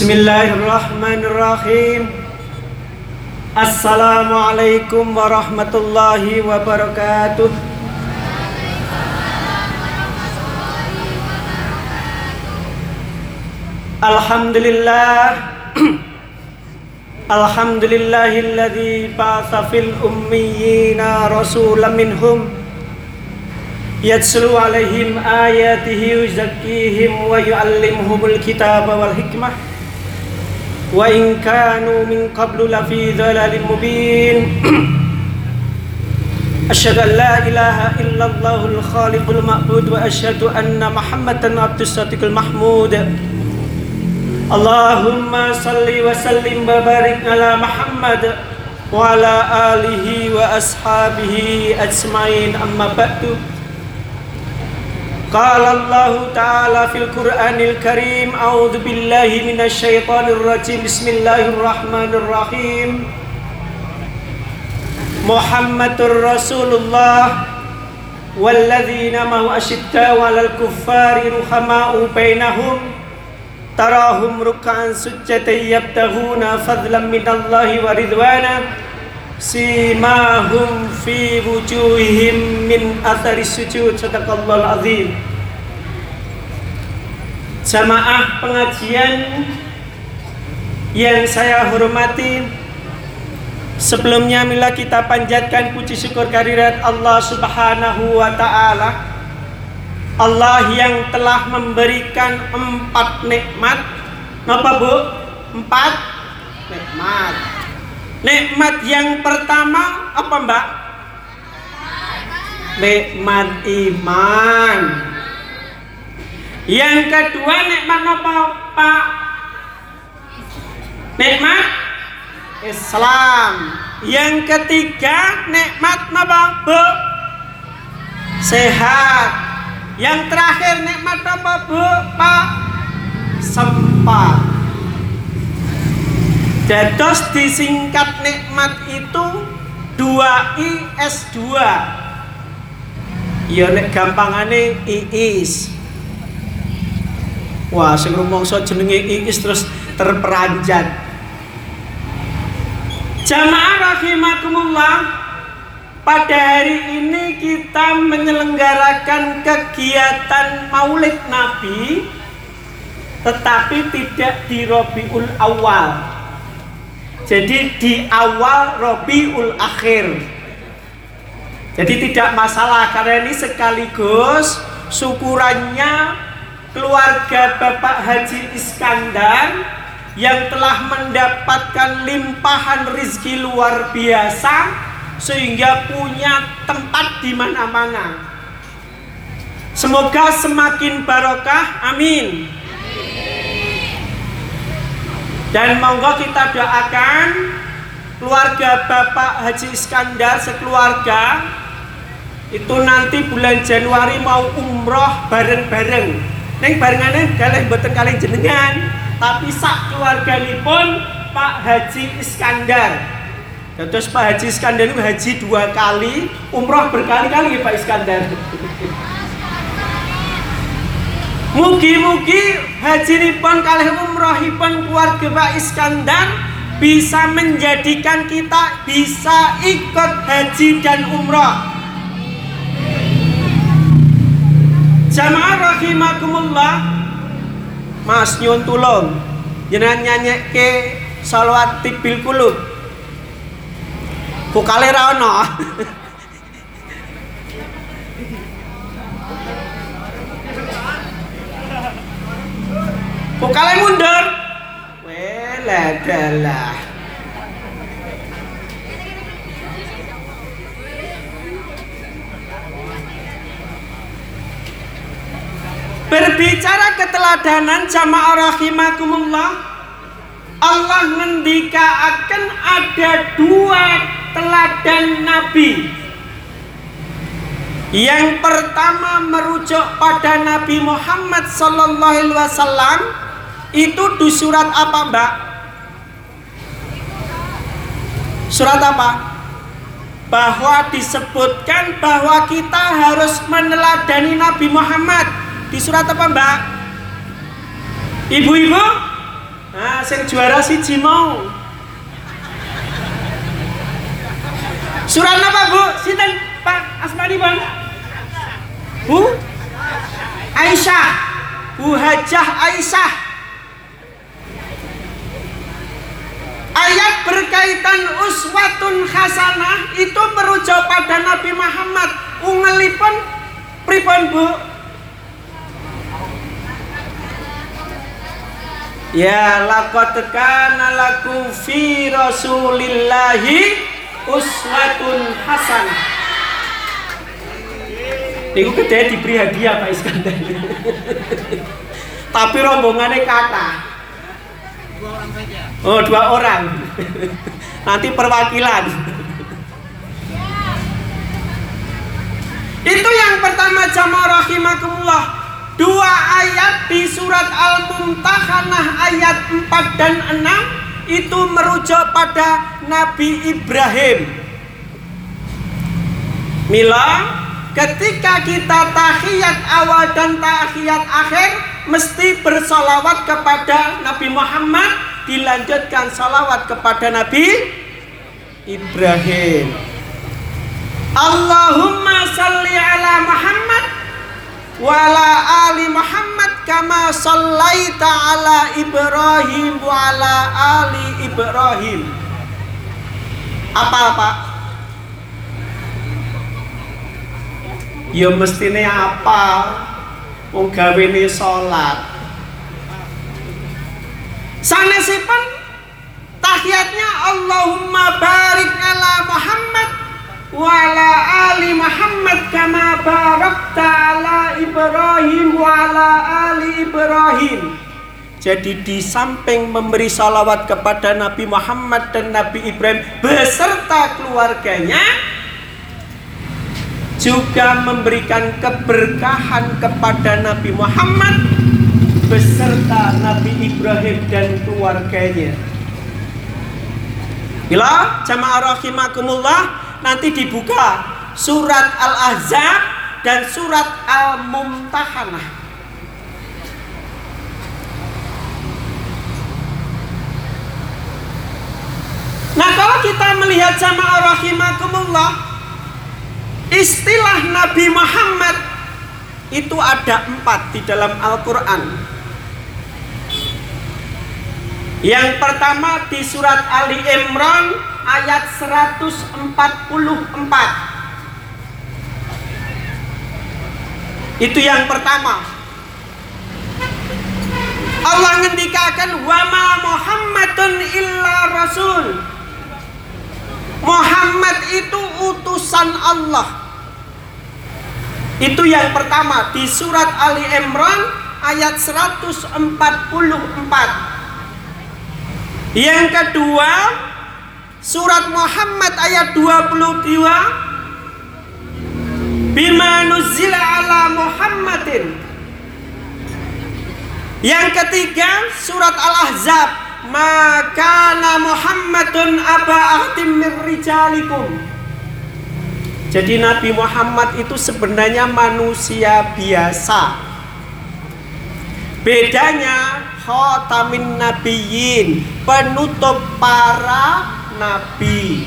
Bismillahirrahmanirrahim. Assalamualaikum warahmatullahi wabarakatuh. Alhamdulillah. Alhamdulillahilladzi ba'atha fil ummiyina rasulan minhum. Yatslu alaihim ayatihi yuzakkihim wa yuallimuhumul kitaba wal hikmah wa in kanu min qablu lafi dhalalin mubin Asyhadu an la ilaha illallahul khaliqul ma'bud wa asyhadu anna Muhammadan abdus sadiqul mahmud Allahumma salli wa sallim wa barik ala Muhammad wa ala alihi قال الله تعالى في القرآن الكريم أعوذ بالله من الشيطان الرجيم. بسم الله الرحمن الرحيم. محمد رسول الله. والذين معه أشداء على الكفار رحماء بينهم. تراهم ركعا سجدا يبتغون فضلا من الله ورضوانا. Simahum fi wujuhihim min athari sujud. Sadaqallahul azim. Jamaah pengajian yang saya hormati sebelumnya mila kita panjatkan puji syukur kehadirat Allah subhanahu wa ta'ala Allah yang telah memberikan empat nikmat. Apa bu? empat nikmat Nikmat yang pertama apa mbak? Nikmat iman. Yang kedua nikmat apa pak? Nikmat Islam. Yang ketiga nikmat apa bu? Sehat. Yang terakhir nikmat apa bu? Pak? Sempat. Dados disingkat nikmat itu 2I S2 Ya nek gampangane iis Wah sing rumangsa jenenge iis terus terperanjat. Jamaah rahimakumullah pada hari ini kita menyelenggarakan kegiatan Maulid Nabi tetapi tidak di Robiul Awal jadi di awal Robiul Akhir. Jadi tidak masalah karena ini sekaligus syukurannya keluarga Bapak Haji Iskandar yang telah mendapatkan limpahan rizki luar biasa sehingga punya tempat di mana-mana. Semoga semakin barokah. Amin. Dan monggo kita doakan keluarga Bapak Haji Iskandar sekeluarga itu nanti bulan Januari mau umroh bareng-bareng. Neng barengannya galih mboten kali jenengan, tapi sak keluarga pun Pak Haji Iskandar. Terus Pak Haji Iskandar itu haji dua kali, umroh berkali-kali Pak Iskandar. Mugi-mugi haji nipun kalih umrohipun keluarga Pak Iskandar bisa menjadikan kita bisa ikut haji dan umroh. Jamaah rahimakumullah. Mas nyun tulung jenengan nyanyekke salawat tibil kulub. Vokale ra. Kok kalian mundur? Weladalah. Berbicara keteladanan jamaah rahimakumullah Allah ngendika akan ada dua teladan Nabi yang pertama merujuk pada Nabi Muhammad Sallallahu Alaihi Wasallam itu di surat apa mbak? Surat apa? Bahwa disebutkan bahwa kita harus meneladani Nabi Muhammad di surat apa mbak? Ibu-ibu? Nah, sing juara siji mau. Surat apa, Bu? Sinten Pak Asmani, Bang? Bu? Aisyah. Bu Hajah Aisyah. Ayat berkaitan uswatun hasanah itu merujuk pada Nabi Muhammad. Ungelipun pripun, Bu? Ya laqad kana lakum fi Rasulillahi uswatun hasanah. Niku gede diberi hadiah Pak Iskandar. Tapi rombongannya kata. Oh, dua orang. Nanti perwakilan. Itu yang pertama jamaah rahimakumullah dua ayat di surat Al-Mumtahanah ayat 4 dan 6 itu merujuk pada Nabi Ibrahim. Mila, ketika kita tahiyat awal dan tahiyat akhir mesti bersolawat kepada Nabi Muhammad dilanjutkan salawat kepada Nabi Ibrahim. Allahumma salli ala Muhammad wala ali Muhammad kama sallaita ala Ibrahim wa ala ali Ibrahim. Apa pak? Ya mestine apa wong gawene salat. Sanesipun tahiyatnya Allahumma barik ala Muhammad wala ali Muhammad kama barakta ala Ibrahim wala ali Ibrahim. Jadi di samping memberi salawat kepada Nabi Muhammad dan Nabi Ibrahim beserta keluarganya juga memberikan keberkahan kepada Nabi Muhammad beserta Nabi Ibrahim dan keluarganya. Bila jamaah rahimakumullah nanti dibuka surat Al-Ahzab dan surat Al-Mumtahanah. Nah kalau kita melihat jamaah rahimakumullah Istilah Nabi Muhammad itu ada empat di dalam Al-Quran. Yang pertama di surat Ali Imran ayat 144 itu yang pertama. Allah ngendikakan wama Muhammadun illa rasul Muhammad itu utusan Allah. Itu yang pertama di surat Ali Imran ayat 144 yang kedua Surat Muhammad ayat 22 Bima nuzila ala Muhammadin. Yang ketiga surat Al-Ahzab Maka Muhammadun aba ahtim min rijalikum. Jadi Nabi Muhammad itu sebenarnya manusia biasa. Bedanya khotamin nabiyyin Penutup para nabi.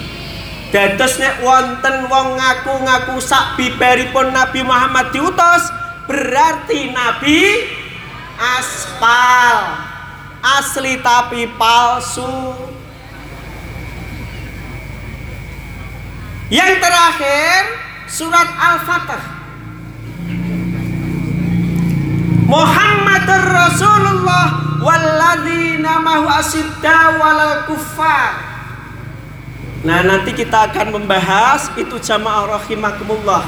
Dados nek wonten wong ngaku-ngaku sak bibaripun Nabi Muhammad diutus berarti nabi aspal asli tapi palsu. Yang terakhir surat Al-Fatah. Muhammadur Rasulullah walladzina mahu asidda walal kuffar. Nah nanti kita akan membahas itu jamaah rahimakumullah.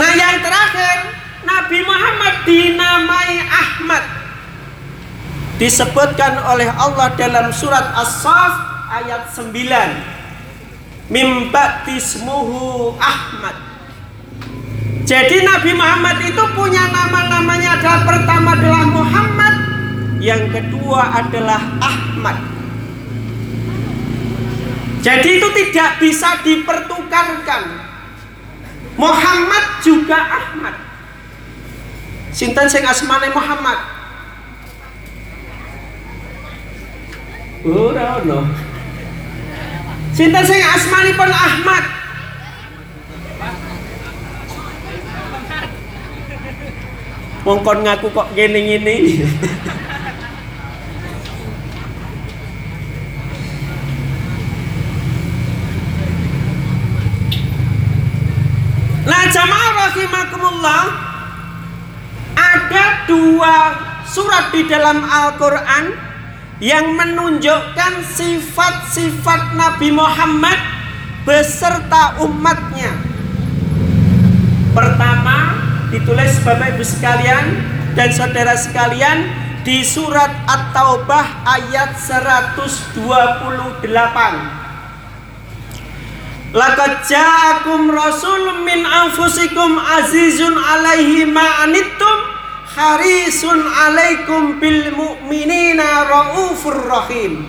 Nah yang terakhir Nabi Muhammad dinamai Ahmad disebutkan oleh Allah dalam surat As-Saff ayat 9 mimbatismuhu Ahmad jadi Nabi Muhammad itu punya nama-namanya adalah pertama adalah Muhammad yang kedua adalah Ahmad jadi itu tidak bisa dipertukarkan. Muhammad juga Ahmad. Sinten sing asmane Muhammad. Ora ono. Sinten sing asmanipun Ahmad? Wong kon ngaku kok gini ngene. Nah jamaah rahimakumullah Ada dua surat di dalam Al-Quran Yang menunjukkan sifat-sifat Nabi Muhammad Beserta umatnya. Pertama ditulis Bapak Ibu sekalian dan saudara sekalian di surat At-Taubah ayat 128 Laqad ja'akum rasulun min anfusikum azizun alaihi ma anittum harisun alaikum bil mu'minina raufur rahim.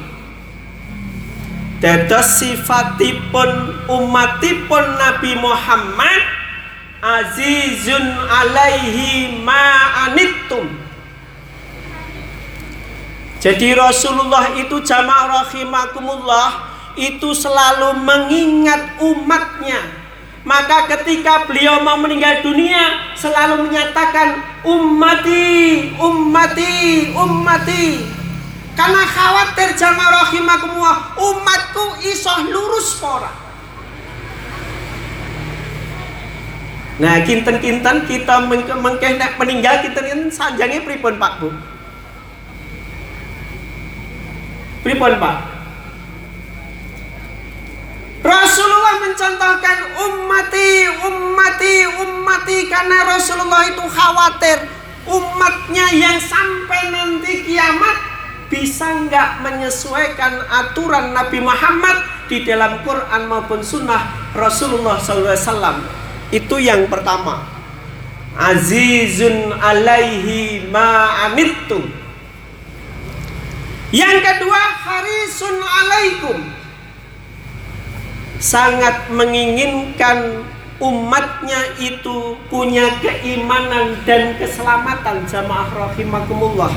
Dados sifatipun umatipun Nabi Muhammad azizun alaihi ma anittum. Jadi Rasulullah itu jamaah rahimakumullah itu selalu mengingat umatnya. Maka ketika beliau mau meninggal dunia selalu menyatakan ummati, ummati, ummati. Karena khawatir jamaah rahimakumullah umatku isoh lurus pora. Nah, kinten-kinten kita mengkeh meninggal kinten sanjangnya pripun Pak Bu? Pripun Pak? Rasulullah mencontohkan ummati, ummati, ummati karena Rasulullah itu khawatir umatnya yang sampai nanti kiamat bisa nggak menyesuaikan aturan Nabi Muhammad di dalam Quran maupun Sunnah Rasulullah SAW. Itu yang pertama. Azizun alaihi ma'anittum. Yang kedua, harisun alaikum sangat menginginkan umatnya itu punya keimanan dan keselamatan jamaah rahimakumullah.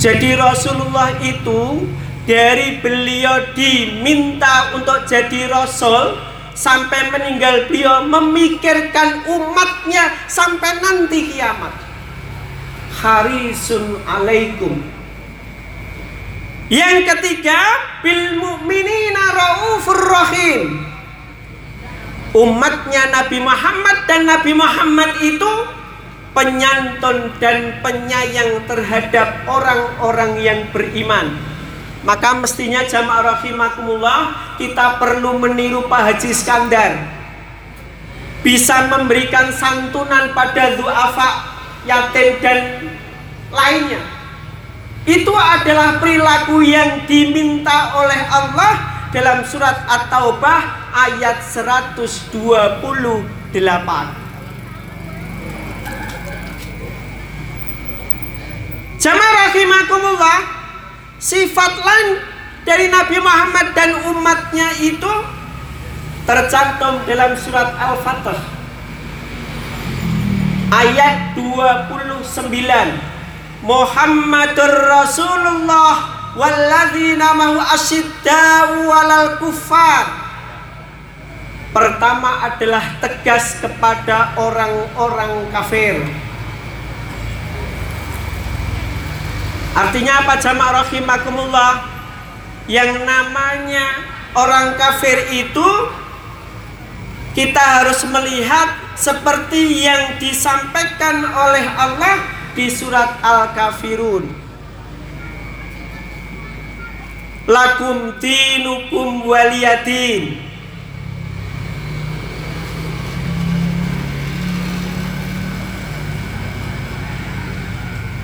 Jadi Rasulullah itu dari beliau diminta untuk jadi rasul sampai meninggal beliau memikirkan umatnya sampai nanti kiamat. Harisun alaikum yang ketiga, bil mu'minina raufur rahim. Umatnya Nabi Muhammad dan Nabi Muhammad itu penyantun dan penyayang terhadap orang-orang yang beriman. Maka mestinya jamaah rahimakumullah kita perlu meniru Pak Haji Skandar. Bisa memberikan santunan pada duafa, yatim dan lainnya itu adalah perilaku yang diminta oleh Allah dalam surat At-Taubah ayat 128. Jamaah rahimakumullah, sifat lain dari Nabi Muhammad dan umatnya itu tercantum dalam surat Al-Fatih ayat 29 Muhammadur Rasulullah walladzina mahu asyidda'u walal kuffar Pertama adalah tegas kepada orang-orang kafir. Artinya apa jamaah rahimakumullah? Yang namanya orang kafir itu Kita harus melihat seperti yang disampaikan oleh Allah di surat Al-Kafirun. Lakum tinukum waliyadin.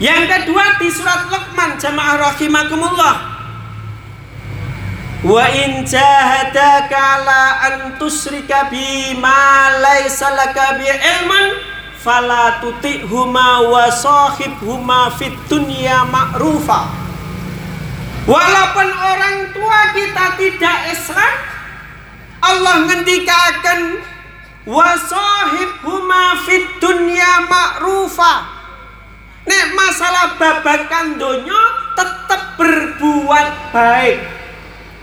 Yang kedua di surat Luqman jamaah rahimakumullah. Wa in jahadaka la an tusyrika bi ma laysa laka bi ilman fala huma wa huma fit dunya ma'rufa walaupun orang tua kita tidak Islam Allah ngendikakan wa huma fit dunya ma'rufa nek masalah babakan donya tetap berbuat baik.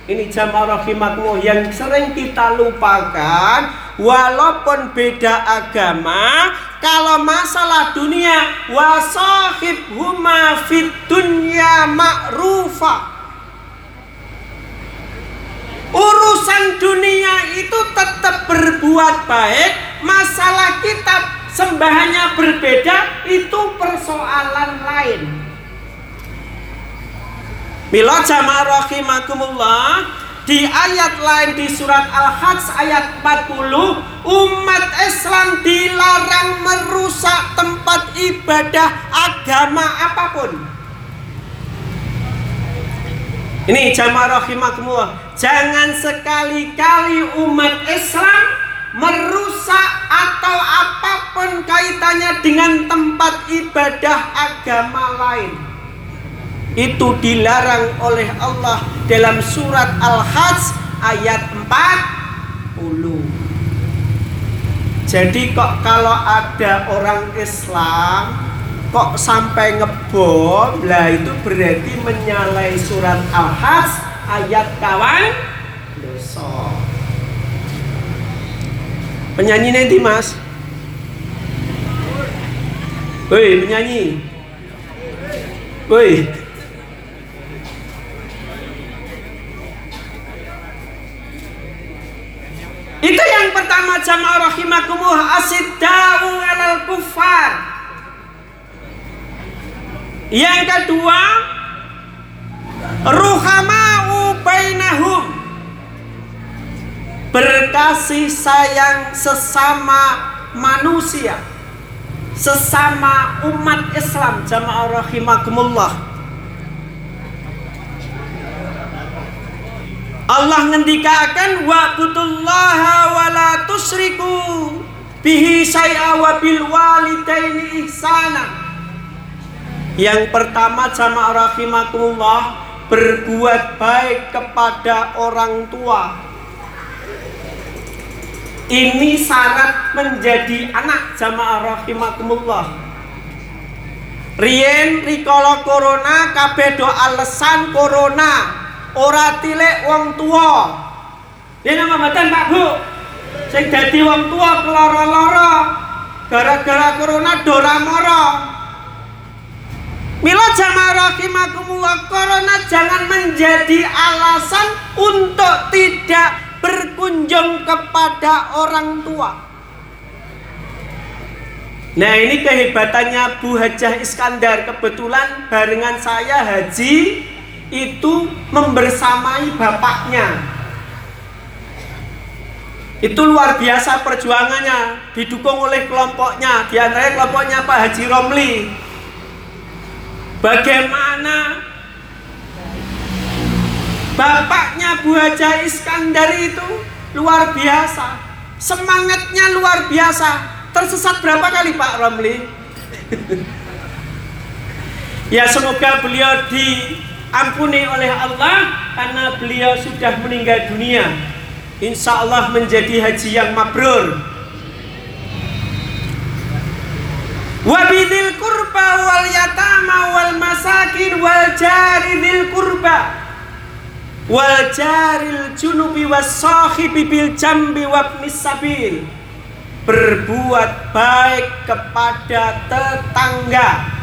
Ini jamaah rahimakumullah yang sering kita lupakan walaupun beda agama kalau masalah dunia wasahib huma fit dunya ma'rufa. Urusan dunia itu tetap berbuat baik masalah kita sembahannya berbeda itu persoalan lain. Mila jamaah rahimakumullah di ayat lain di surat Al-Hajj ayat 40 umat Islam dilarang merusak tempat ibadah agama apa pun. Ini jamaah rahimakumullah, jangan sekali-kali umat Islam merusak atau apa pun kaitannya dengan tempat ibadah agama lain itu dilarang oleh Allah dalam surat Al-Hajj ayat 40 jadi kok kalau ada orang Islam kok sampai ngebom? Lah itu berarti menyalai surat Al-Hajj ayat kawan? Dosa. Penyanyi nanti mas. Woi penyanyi. Woi Itu yang pertama jamaah rahimakumullah asidda'u alal kufar. Yang kedua ruhama'u bainahum. Berkasih sayang sesama manusia. Sesama umat Islam jamaah rahimakumullah. Allah ngendikakan wa'budullaha wa la tusriku bihi syai'a wa bil walidaini ihsana. Yang pertama jamaah rahimakumullah berbuat baik kepada orang tua. Ini syarat menjadi anak jamaah rahimakumullah. Rien rikala corona kabeh do alasan corona ora tilek wong tua nama mboten Pak Bu? Sing dadi wong tua keloro-loro gara-gara corona dora moro Mila jamaah rahimakumullah corona jangan menjadi alasan untuk tidak berkunjung kepada orang tua. Nah ini kehebatannya Bu Hajah Iskandar. Kebetulan barengan saya haji itu membersamai bapaknya. Itu luar biasa perjuangannya didukung oleh kelompoknya. Di antaranya kelompoknya Pak Haji Romli. Bagaimana bapaknya Bu Haja Iskandar itu luar biasa. Semangatnya luar biasa. Tersesat berapa kali Pak Romli? Ya semoga beliau di ampuni oleh Allah karena beliau sudah meninggal dunia. Insya Allah menjadi haji yang mabrur. Wabidil kurba wal yatama wal masakin wal jaridil kurba wal jaril junubi was sahibi bil jambi wabnis berbuat baik kepada tetangga.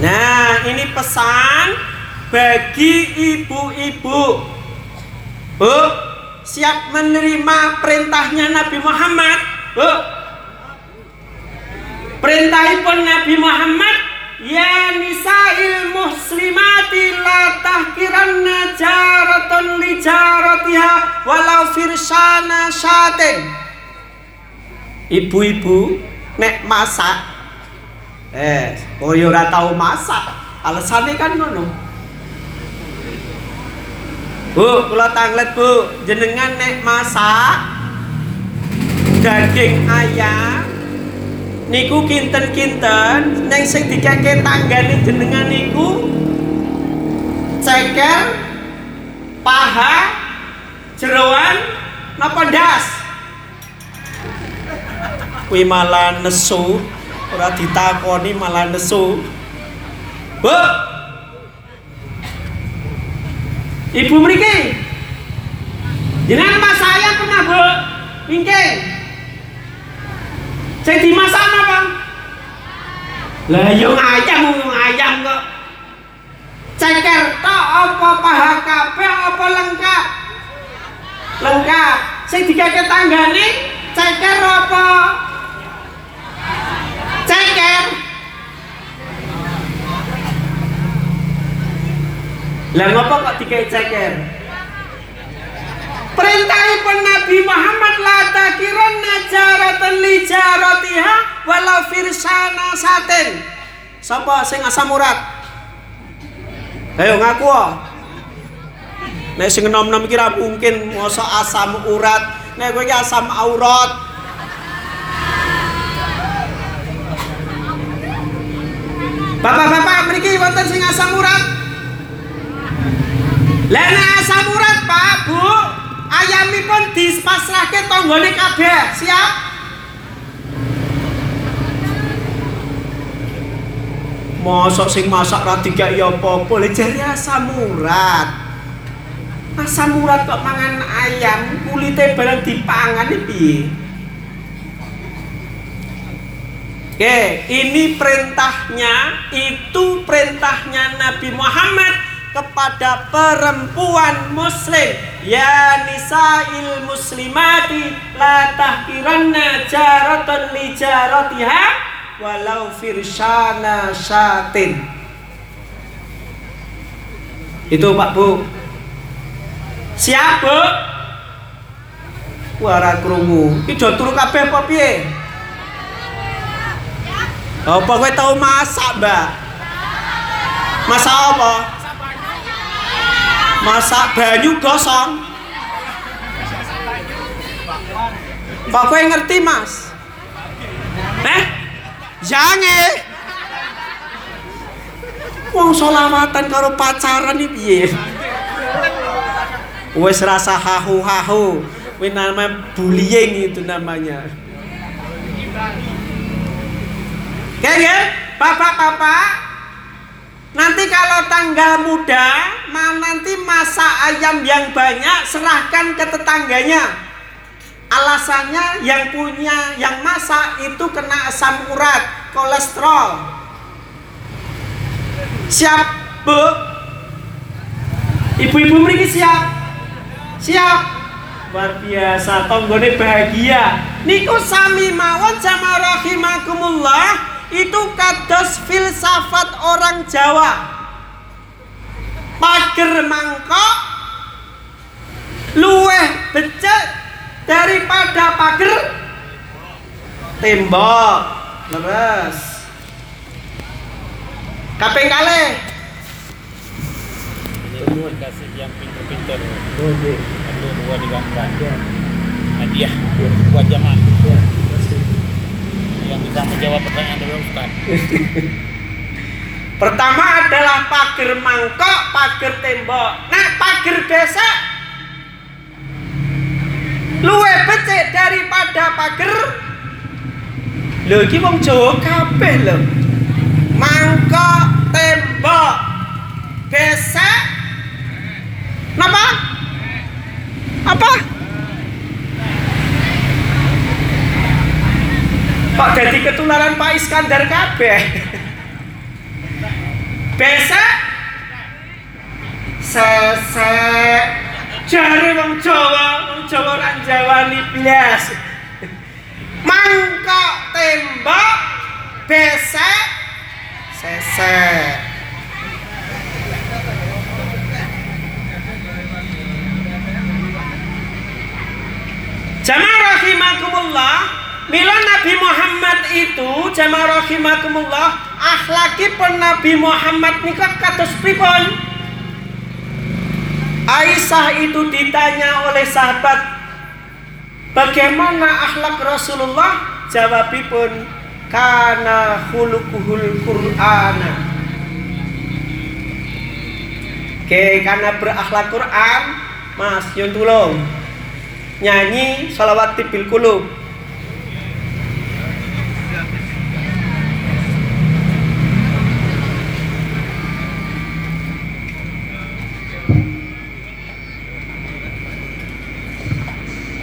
Nah, ini pesan bagi ibu-ibu. Bu siap menerima perintahnya Nabi Muhammad? Bu perintahipun Nabi Muhammad? Ya nisa'il muslimati la tahkiranna jaratun li jaratiha walau firsana syatin. Ibu-ibu nek masak eh oh ya ora tau masak. Alasannya kan ngono. Bu, kula tanglet Bu, jenengan nek masak daging ayam niku kinten-kinten neng sing dikeke tanggane jenengan niku ceker paha jeroan napa ndas? Kuwi malah nesu ora ditakoni malah nesu Bu Ibu mriki. Jenengan mas saya pernah Bu mingking. Sing dimasak napa? Lah yo ayam yo ayam kok. Ceker tok apa paha kabeh apa lengkap? Lengkap. Sing dikeke tanggane ceker apa? Ceker. Lah ngopo kok dikei ceker? Perintahipun Nabi Muhammad la takiran najaratan li jaratiha walau firsana satin. Sapa sing asam urat? Ayo ngaku ah. Nek sing enom-enom iki ra mungkin mosok asam urat. Nek kowe asam aurat. Bapak-bapak mriki wonten sing asam urat? Lah nek asam urat, Pak, Bu, ayamipun dispasrahke tanggane kabeh. Siap? Mosok sing masak ra dikai apa-apa, le jare asam urat. Asam urat kok mangan ayam, kulite barang dipangan iki piye? Oke, ini perintahnya, itu perintahnya Nabi Muhammad kepada perempuan muslim. Ya nisa'il muslimati la tahkiranna jaratan li jaratiha walau firshana syatin. Itu Pak Bu. Siap, Bu? Wara do turu kabeh apa piye? Apa kowe tau masak, Mbak? Masak apa? Masak banyu gosong. Kok kowe ngerti, Mas? Eh? Jange. Wong solawatan karo pacaran iki piye? Wes rasa hahu-hahu. Kuwi namanya bullying itu namanya. Oke ya, bapak-bapak. Nanti kalau tanggal muda, ma nanti masak ayam yang banyak serahkan ke tetangganya. Alasannya yang punya yang masak itu kena asam urat, kolesterol. Siap, Bu? Ibu-ibu mriki siap? Siap. Luar biasa, tonggone bahagia. Niku sami mawon jamaah rahimakumullah itu kados filsafat orang Jawa. Pager mangkok luweh becek daripada pager tembok. Leres. Kaping kalih. Ini kasih yang pintar-pintar. Perlu dua digangkan. Hadiah buat jamaah yang bisa menjawab pertanyaan dari Ustaz. Pertama adalah pagar mangkok, pagar tembok. Nah, pagar desa luwe becek daripada pagar Lho iki wong Jawa kabeh lho. Mangkok, tembok, besek. Napa? Apa? Kok jadi ketularan Pak Iskandar kabeh? Besek sesek jare wong Jawa, wong Jawa ora jawani blas. Mangkok tembok besek sesek. Jamaah rahimakumullah, Mila Nabi Muhammad itu jamaah rahimakumullah akhlakipun Nabi Muhammad nika kados pripun? Aisyah itu ditanya oleh sahabat bagaimana akhlak Rasulullah? Jawabipun kana khuluquhul Qur'ana. Oke, karena berakhlak Quran, Mas, yun. Nyanyi salawat tibil kulub.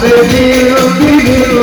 Sevil bir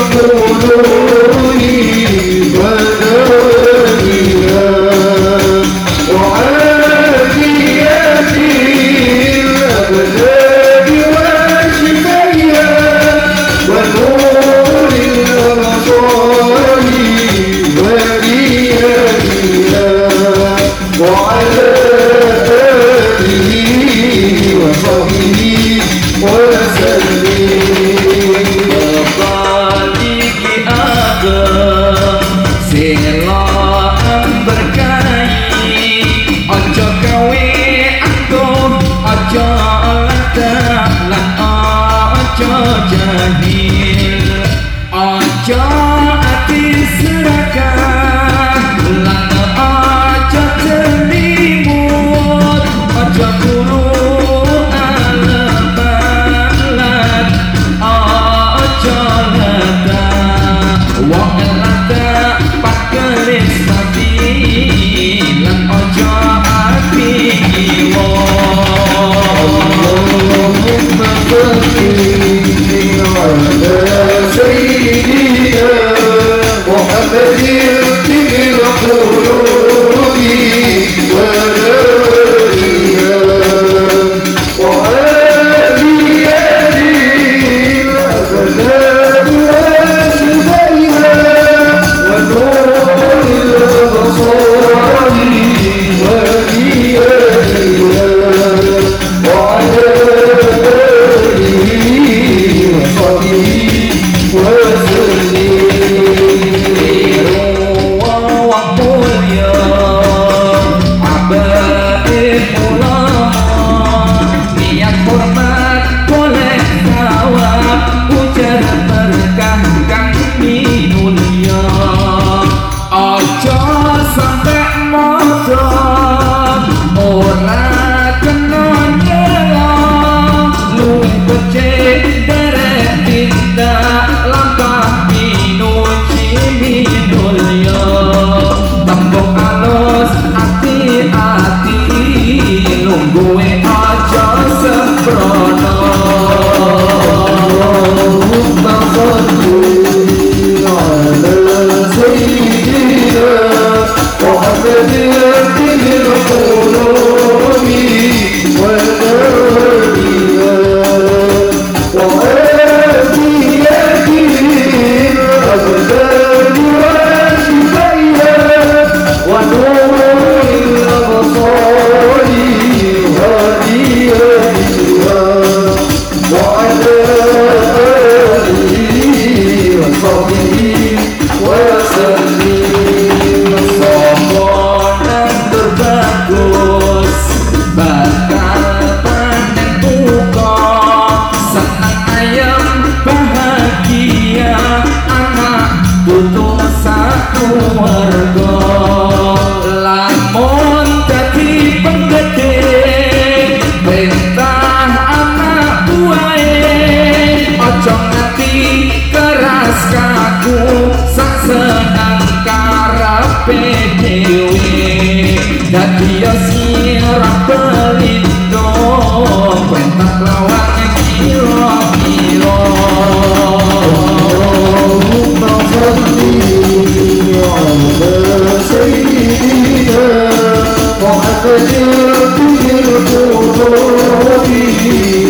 فجرت بالقلوب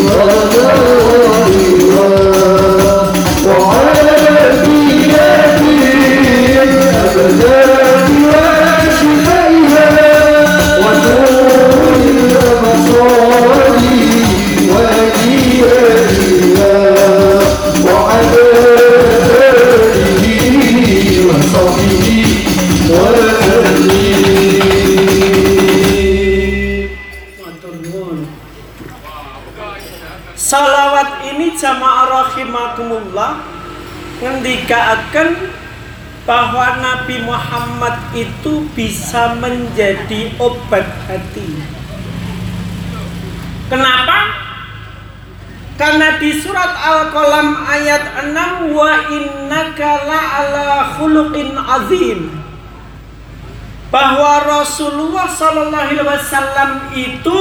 ولا ngendikaaken bahwa Nabi Muhammad itu bisa menjadi obat hati. Kenapa? Karena di surat Al-Qalam ayat 6 wa innaka la'ala khuluqin azim bahwa Rasulullah Shallallahu Alaihi Wasallam itu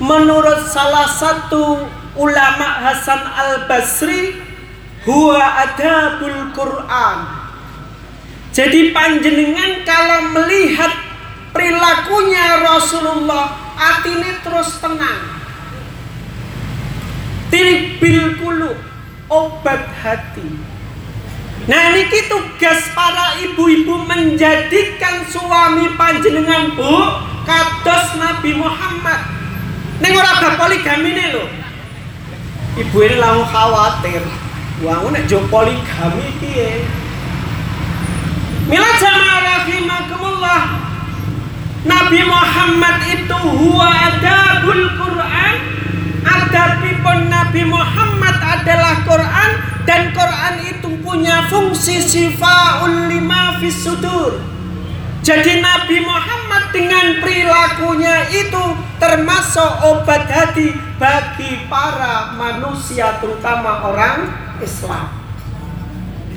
menurut salah satu ulama Hasan Al Basri huwa adabul Quran. Jadi panjenengan kalau melihat perilakunya Rasulullah, atine terus tenang. Tiribil kulu obat hati. Nah niki tugas para ibu-ibu menjadikan suami panjenengan bu kados Nabi Muhammad. Neng ora poligami nih lo. Ibu ini langsung khawatir. Wah, nek jo poligami piye? Mila jamaah rahimakumullah. Nabi Muhammad itu huwa adabul Quran. Adabipun Nabi Muhammad adalah Quran dan Quran itu punya fungsi sifaul lima fis sudur. Jadi Nabi Muhammad dengan perilakunya itu termasuk obat hati bagi para manusia terutama orang Islam.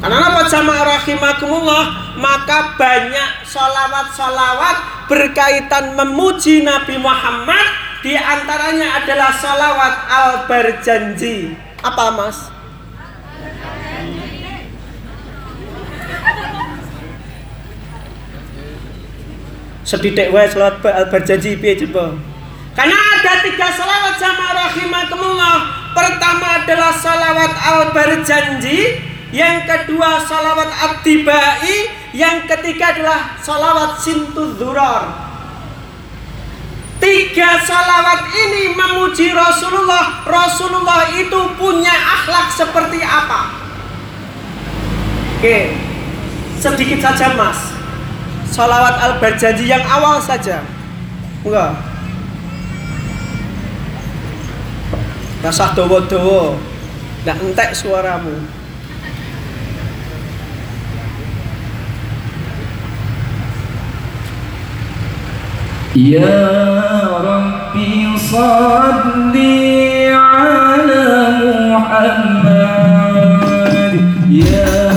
Karena apa jamaah rahimakumullah maka banyak salawat-salawat berkaitan memuji Nabi Muhammad di antaranya adalah salawat al berjanji. Apa mas? Sedidik wae salawat al berjanji piye coba? Karena ada tiga salawat jamaah rahimakumullah. Pertama adalah salawat al berjanji, yang kedua salawat abdibai, yang ketiga adalah salawat sintudzuror. Tiga salawat ini memuji Rasulullah. Rasulullah itu punya akhlak seperti apa? Oke, sedikit saja mas. Salawat al berjanji yang awal saja. Enggak. Rasah dowo-dowo. Nggak entek suaramu. يا ربي صل على محمد يا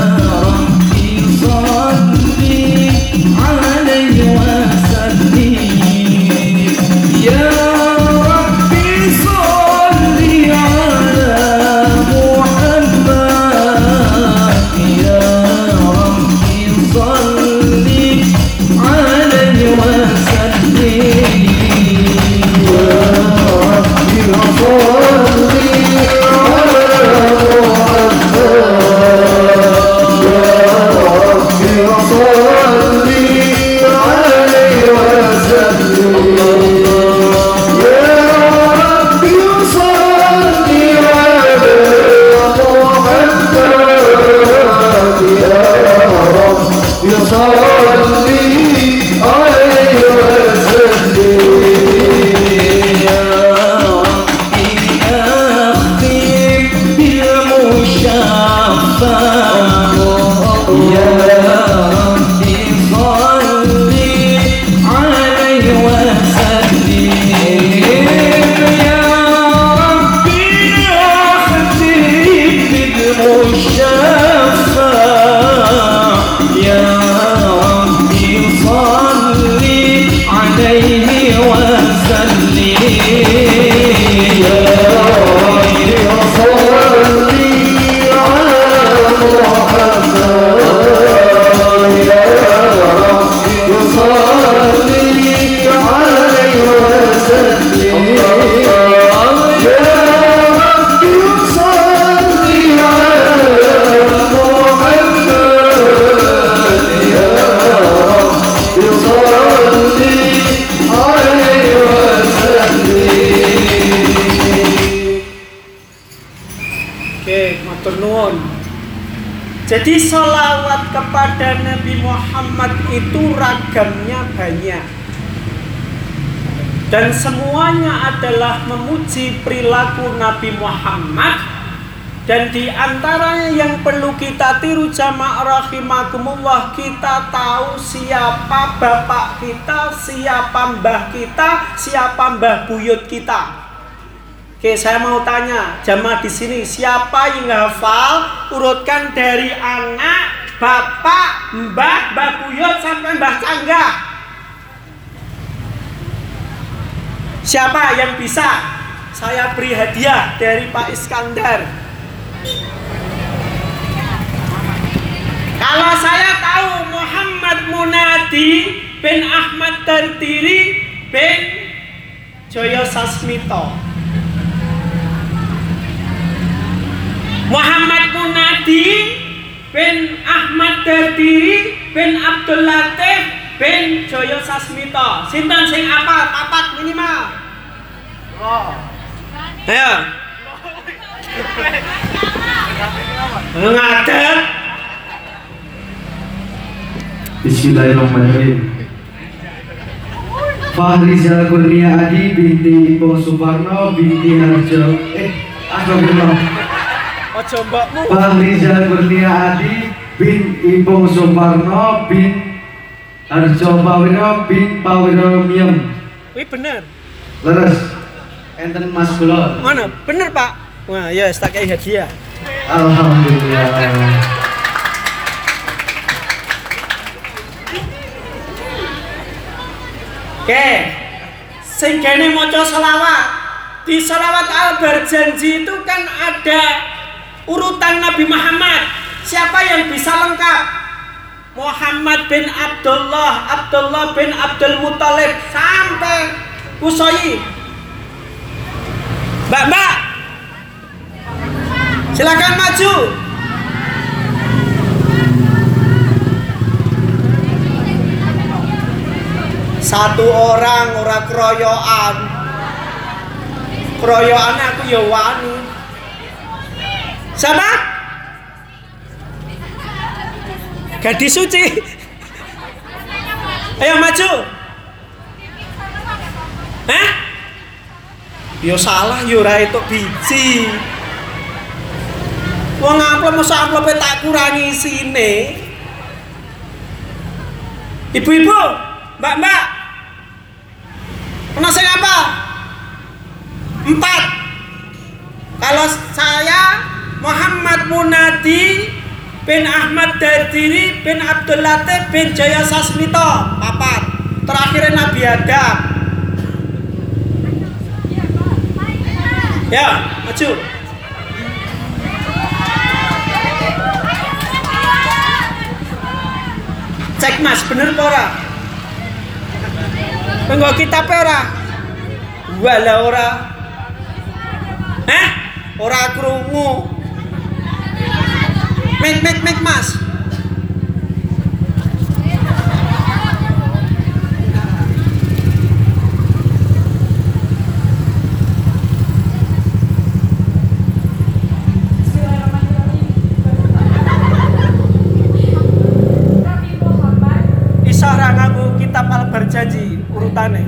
ধরো। Dan semuanya adalah memuji perilaku Nabi Muhammad Dan di antaranya yang perlu kita tiru jamaah rahimakumullah Kita tahu siapa bapak kita, siapa mbah kita, siapa mbah buyut kita Oke, saya mau tanya jamaah di sini siapa yang hafal urutkan dari anak, bapak, mbah, mbah buyut sampai mbah canggah. Siapa yang bisa? Saya beri hadiah dari Pak Iskandar. Kalau saya tahu Muhammad Munadi bin Ahmad Tertiri bin Joyo Sasmito. Muhammad Munadi bin Ahmad Tertiri bin Abdul Latif bin Joyo Sasmito. Sinten sing apa? Papat minimal. Ayo. Ngadet. Bismillahirrahmanirrahim. Fahriza Kurnia Adi binti Ipong Suparno binti Harjo eh astagfirullah. Ojo mbokmu. Fahriza Kurnia Adi bin Ipong Suparno bin Harjo Pawiro bin Pawiro Miem. Wih bener. Leres. Enten Mas Kula. Mana? Bener Pak. Wah ya tak kayak hadiah. Alhamdulillah. Oke. Sing kene maca selawat. Di selawat al berjanji itu kan ada urutan Nabi Muhammad. Siapa yang bisa lengkap? Muhammad bin Abdullah, Abdullah bin Abdul Muthalib sampai Kusoi. Mbak, Mbak. Silakan maju. Satu orang ora keroyokan. Keroyokan aku ya wani. Siapa? Gadis suci. Ayo maju. Hah? Yo salah yo ora itu biji. Wong amplop masa amplope tak kurangi sini. Ibu-ibu, mbak-mbak. Kena saya apa? Empat. Kalau saya Muhammad Munadi bin Ahmad Dardiri bin Abdul Latif bin Jaya Sasmito papat terakhir Nabi Adam ya maju. Cek mas bener apa ora? Penggo kitab ora? Wala ora. Hah? Ora krungu. Mik mik mik mas Nabi Muhammad Isah ra nganggo kitab al berjanji urutane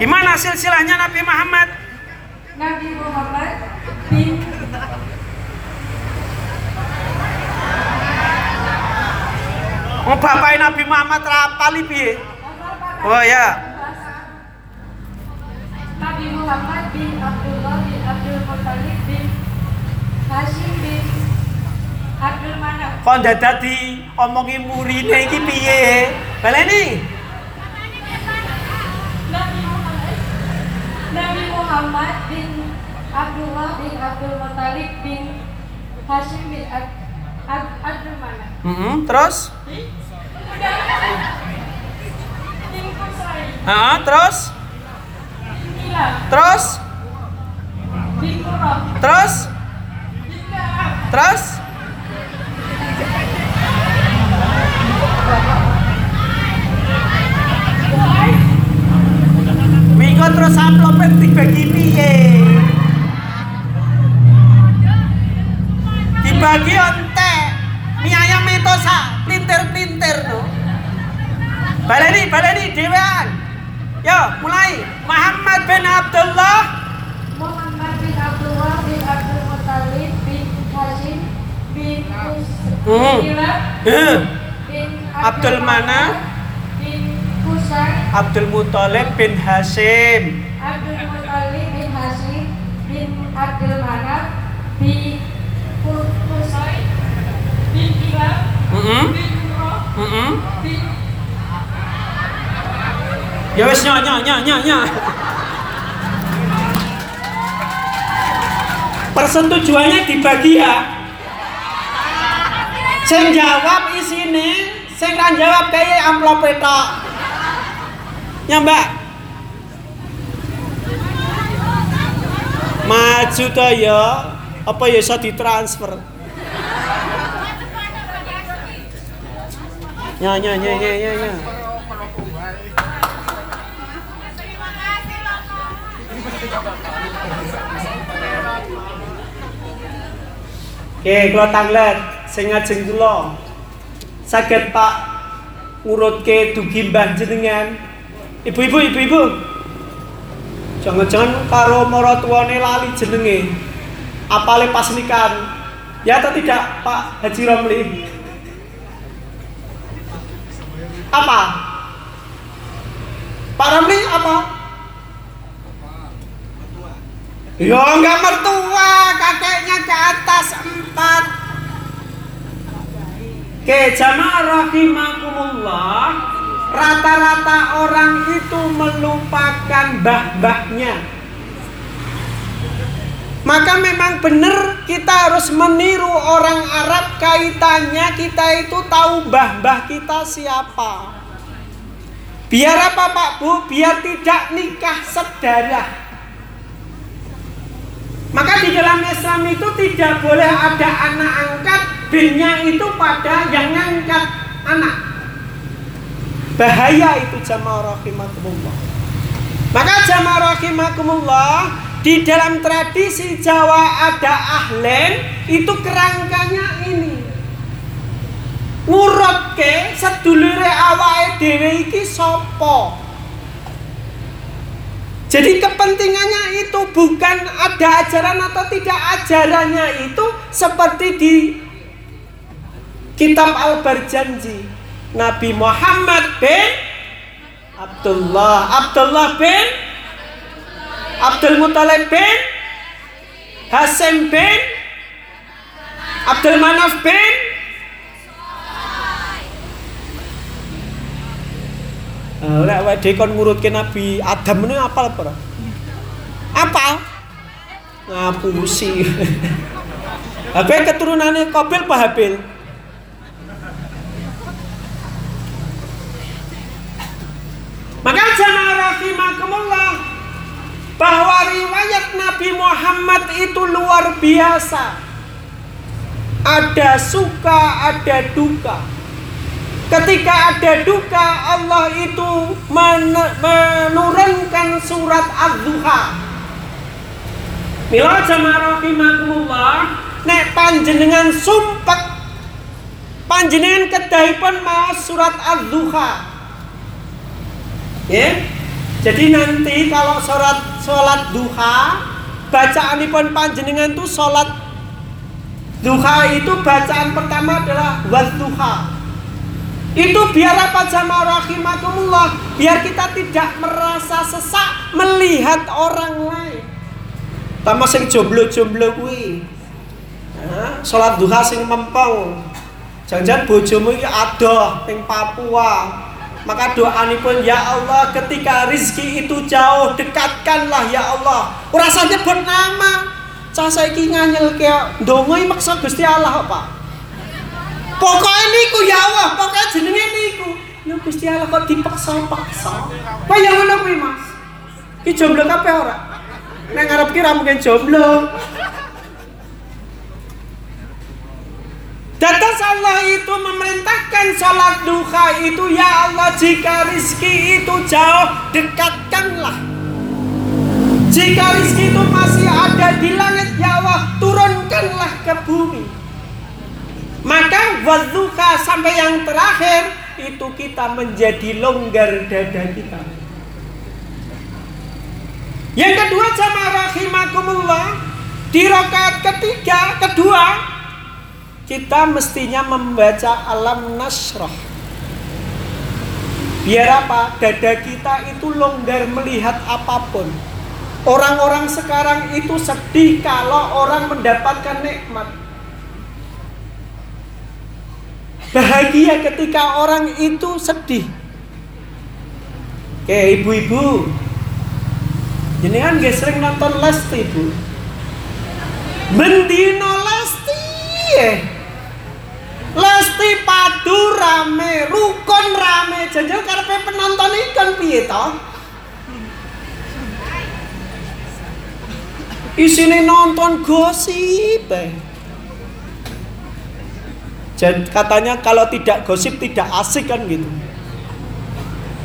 Gimana silsilahnya Nabi Muhammad? Nabi Muhammad bin Oh bapaknya Nabi Muhammad rapali piye? Oh ya. Nabi Muhammad bin Abdullah bin Abdul Muttalib bin Hashim bin Abdul Manaf Kok dadak di omongi murine iki piye? Baleni. Nabi Muhammad bin Abdullah bin Abdul Muttalib bin Hashim bin Ab- Ab- Abdul Manaf Mm-mm, terus? bin Qusay Ah, terus? Terus? Terus? Terus? Minggu terus amplopnya dibagi piye? Dibagi ontek. Mie ayam itu sak pelintir-pelintir tuh. Baleni, baleni, dewan. Yo, mulai. Muhammad bin Abdullah Hmm. Bin Abdul Manaf bin Kusai Abdul Muthalib bin Hashim. Abdul Muttalib bin Hashim bin Abdul Manaf bin Kusai bin Kilab Heeh. bin Murrah Heeh. bin Ya wis nya nya nya nya nya. Persetujuannya dibagi ya. Sing jawab isine, sing ra jawab kayak amplop tok. Ya, Mbak. Maju to ya. Apa ya iso ditransfer? Ya ya ya ya ya ya. Oke, kalau tanglet, sing ngajeng kula. Saged Pak ngurutke dugi mbah jenengan. Ibu-ibu, ibu-ibu. Jangan-jangan karo maratuwane lali jenenge. Apale pas nikahan. Ya atau tidak, Pak Haji Romli? Apa? Pak Romli apa? Ya enggak mertua, kakeknya ke atas empat. Oke, jamaah rahimakumullah. Rata-rata orang itu melupakan bah-bahnya. Maka memang benar kita harus meniru orang Arab kaitannya kita itu tahu bah-bah kita siapa. Biar apa Pak Bu? Biar tidak nikah sedarah. Maka di dalam Islam itu tidak boleh ada anak angkat, binnya itu pada yang ngangkat anak. Bahaya itu jamaah rahimakumullah. Maka jamaah rahimakumullah di dalam tradisi Jawa ada ahlen itu kerangkanya ini. Ngurutke sedulure awake dhewe iki sapa? Jadi kepentingannya itu bukan ada ajaran atau tidak ajarannya itu seperti di kitab Al-Barjanji. Nabi Muhammad bin Abdullah, Abdullah bin Abdul Muthalib bin Hasim bin Abdul Manaf bin lek awake dhewe kon ngurutke Nabi Adam ini apal apa ora? Apal? Ngapusi. Apa keturunannya Qabil apa Habil? Maka jamaah rahimakumullah bahwa riwayat Nabi Muhammad itu luar biasa. Ada suka, ada duka. Ketika ada duka, Allah itu men- menurunkan surat Az-Duha. Mila jamaah rahimakumullah, nek panjenengan sumpek panjenengan kedahipun mau surat Az-Duha. Ya. Jadi nanti kalau sholat sholat duha, bacaanipun panjenengan tuh sholat duha itu bacaan pertama adalah wadduha. Itu biar apa jamaah rahimakumullah, biar kita tidak merasa sesak melihat orang lain. Tama sing jomblo-jomblo kuwi. Nah, sholat duha sing mempeng. Jangan-jangan bojomu iki adoh ning Papua. Maka doanipun ya Allah ketika rizki itu jauh dekatkanlah ya Allah. Usah nyebut nama. Cah saiki nganyel ke ndonga iki maksa Gusti Allah Pak. Pokoknya niku ya Allah, pokoknya jenenge niku. Ya Gusti Allah kok dipaksa-paksa. Kaya ngono kuwi Mas. Ki jomblo kabeh ora? Nek ngarep ki mungkin jomblo. Datas Allah itu memerintahkan sholat duha itu Ya Allah jika rizki itu jauh dekatkanlah Jika rizki itu masih ada di langit Ya Allah turunkanlah ke bumi Maka wadduha sampai yang terakhir itu kita menjadi longgar dada kita. Yang kedua jamaah rahimakumullah di rakaat ketiga kedua kita mestinya membaca alam nasrah. Biar apa? Dada kita itu longgar melihat apa pun. Orang-orang sekarang itu sedih kalau orang mendapatkan nikmat. Bahagia ketika orang itu sedih. Oke, ibu-ibu. Jenengan gak sering nonton Lesti, Bu. Bendino Lesti. Lesti padu rame, rukun rame. Jangan karepe penonton ikan piye to? Isine nonton gosip. eh. Jadi katanya kalau tidak gosip tidak asik kan gitu.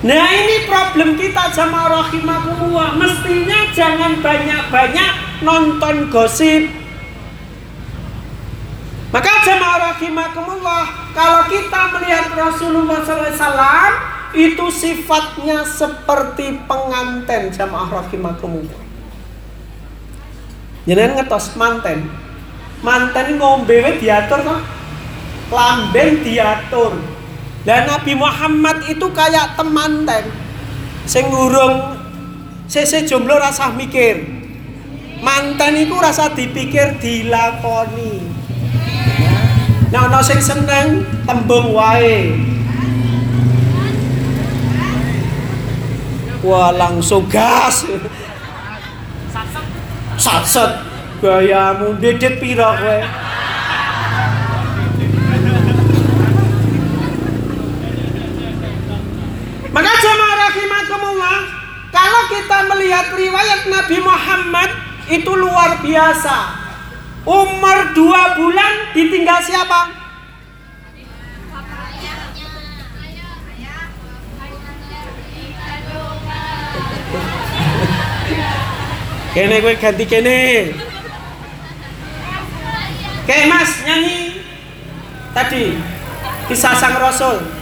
Nah ini problem kita sama rahimakumullah. Mestinya jangan banyak-banyak nonton gosip. Maka jamaah rahimakumullah Kalau kita melihat Rasulullah SAW Itu sifatnya seperti penganten jamaah rahimakumullah. Jangan ngetos manten. Manten ngombe diatur toh Lamben diatur dan Nabi Muhammad itu kayak temanten sing ngurung sese jomblo rasa mikir. Manten iku rasa dipikir dilakoni. Nah, ana sing seneng tembung wae. Wah, langsung gas. Satset. Gayamu dedet pira kowe? Maka jamaah rahimakumullah, kalau kita melihat riwayat Nabi Muhammad itu luar biasa. Umur dua bulan ditinggal siapa? Kene gue ganti kene. Oke mas nyanyi tadi kisah sang rasul.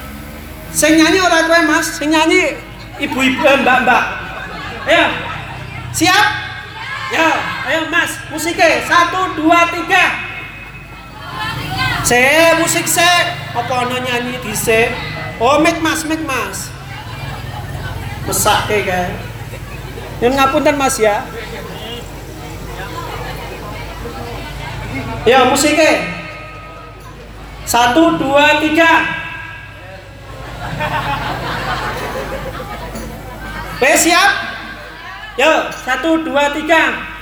Sing nyanyi ora kowe Mas, sing nyanyi ibu-ibu eh, mbak-mbak. Ayo. Siap? Ya, ayo Mas, musiknya satu dua tiga. Se musik se, apa ono nyanyi di se? Oh, mik Mas, mik Mas. Mesake kae. Nyun ngapunten Mas ya. Ya, musiknya. Satu, dua, tiga. Oke siap? Yuk, satu, dua, tiga.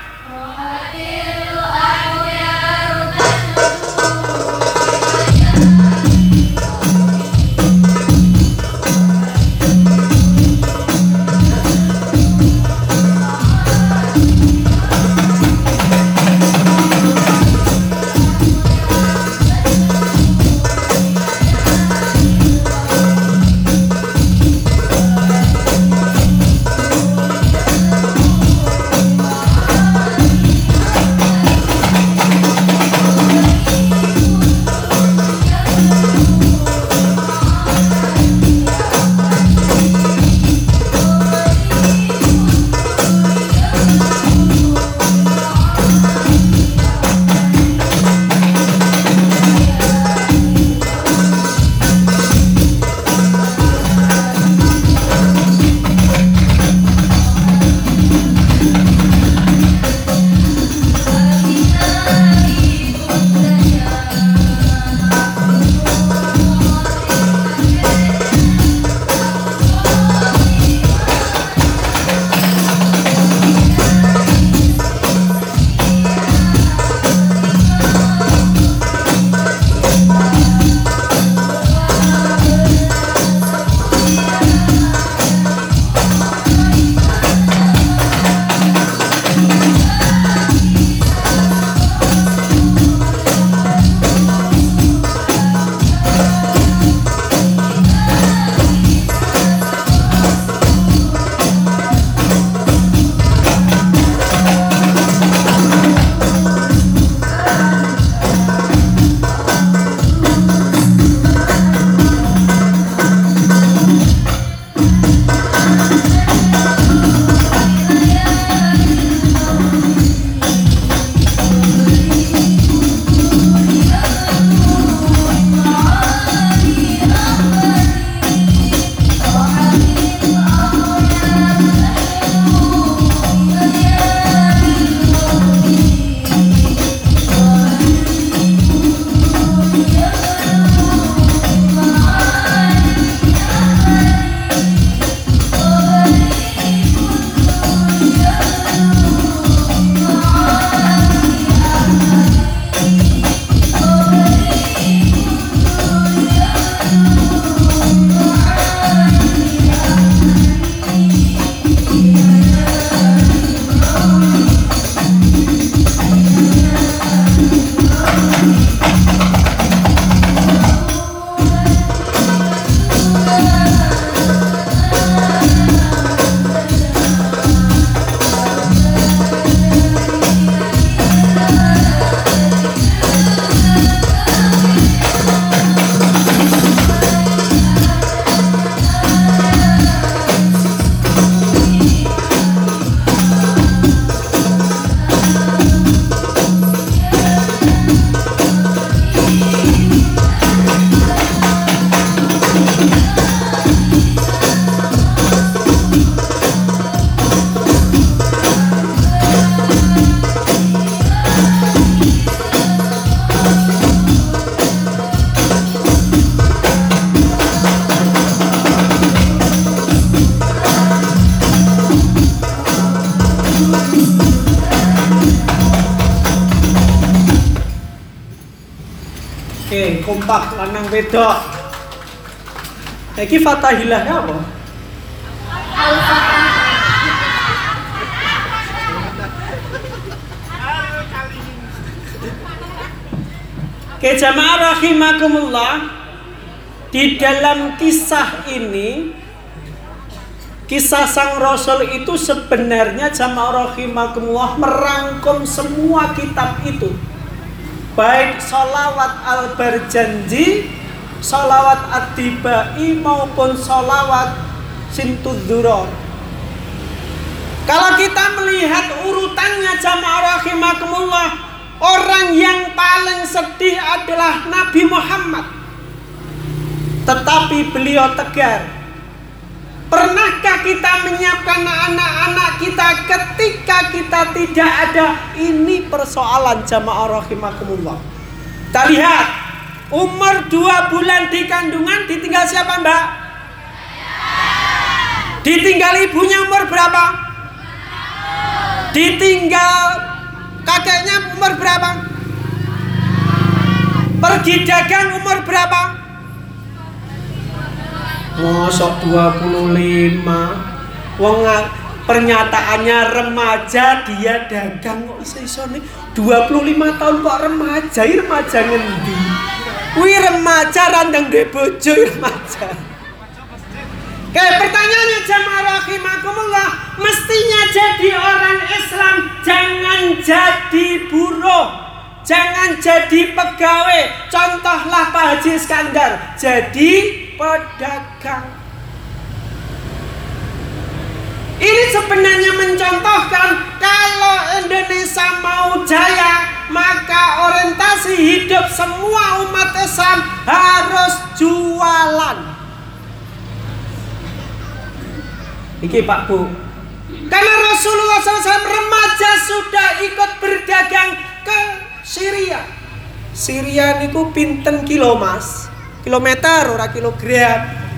Kompak lanang wedok. Iki Fatahilah apa? Oke jamaah rahimakumullah Di dalam kisah ini Kisah sang Rasul itu sebenarnya jamaah rahimakumullah Merangkum semua kitab itu Baik solawat al-barjanji Solawat ad-dibai maupun solawat sintudzuron Kalau kita melihat urutannya jamaah rahimakumullah Orang yang paling sedih adalah Nabi Muhammad. Tetapi beliau tegar. Pernahkah kita menyiapkan anak-anak kita ketika kita tidak ada? Ini persoalan jamaah rahimakumullah. Kita lihat. Umur dua bulan di kandungan ditinggal siapa mbak? Ditinggal ibunya umur berapa? Ditinggal Kakeknya umur berapa? Pergi dagang umur berapa? Mosok 25 Wong pernyataannya remaja dia dagang kok iso-iso nih 25 tahun kok remaja Ih, remaja ngendi Wih remaja randang de bojo remaja Oke, pertanyaannya jamaah rahimakumullah, mestinya jadi orang Islam, jangan jadi buruh, jangan jadi pegawai. Contohlah Pak Haji Iskandar, jadi pedagang. Ini sebenarnya mencontohkan kalau Indonesia mau jaya, maka orientasi hidup semua umat Islam harus jualan. Iki Pak Bu. Karena Rasulullah SAW remaja sudah ikut berdagang ke Syria. Syria niku pinten kilo mas? Kilometer ora kilogram.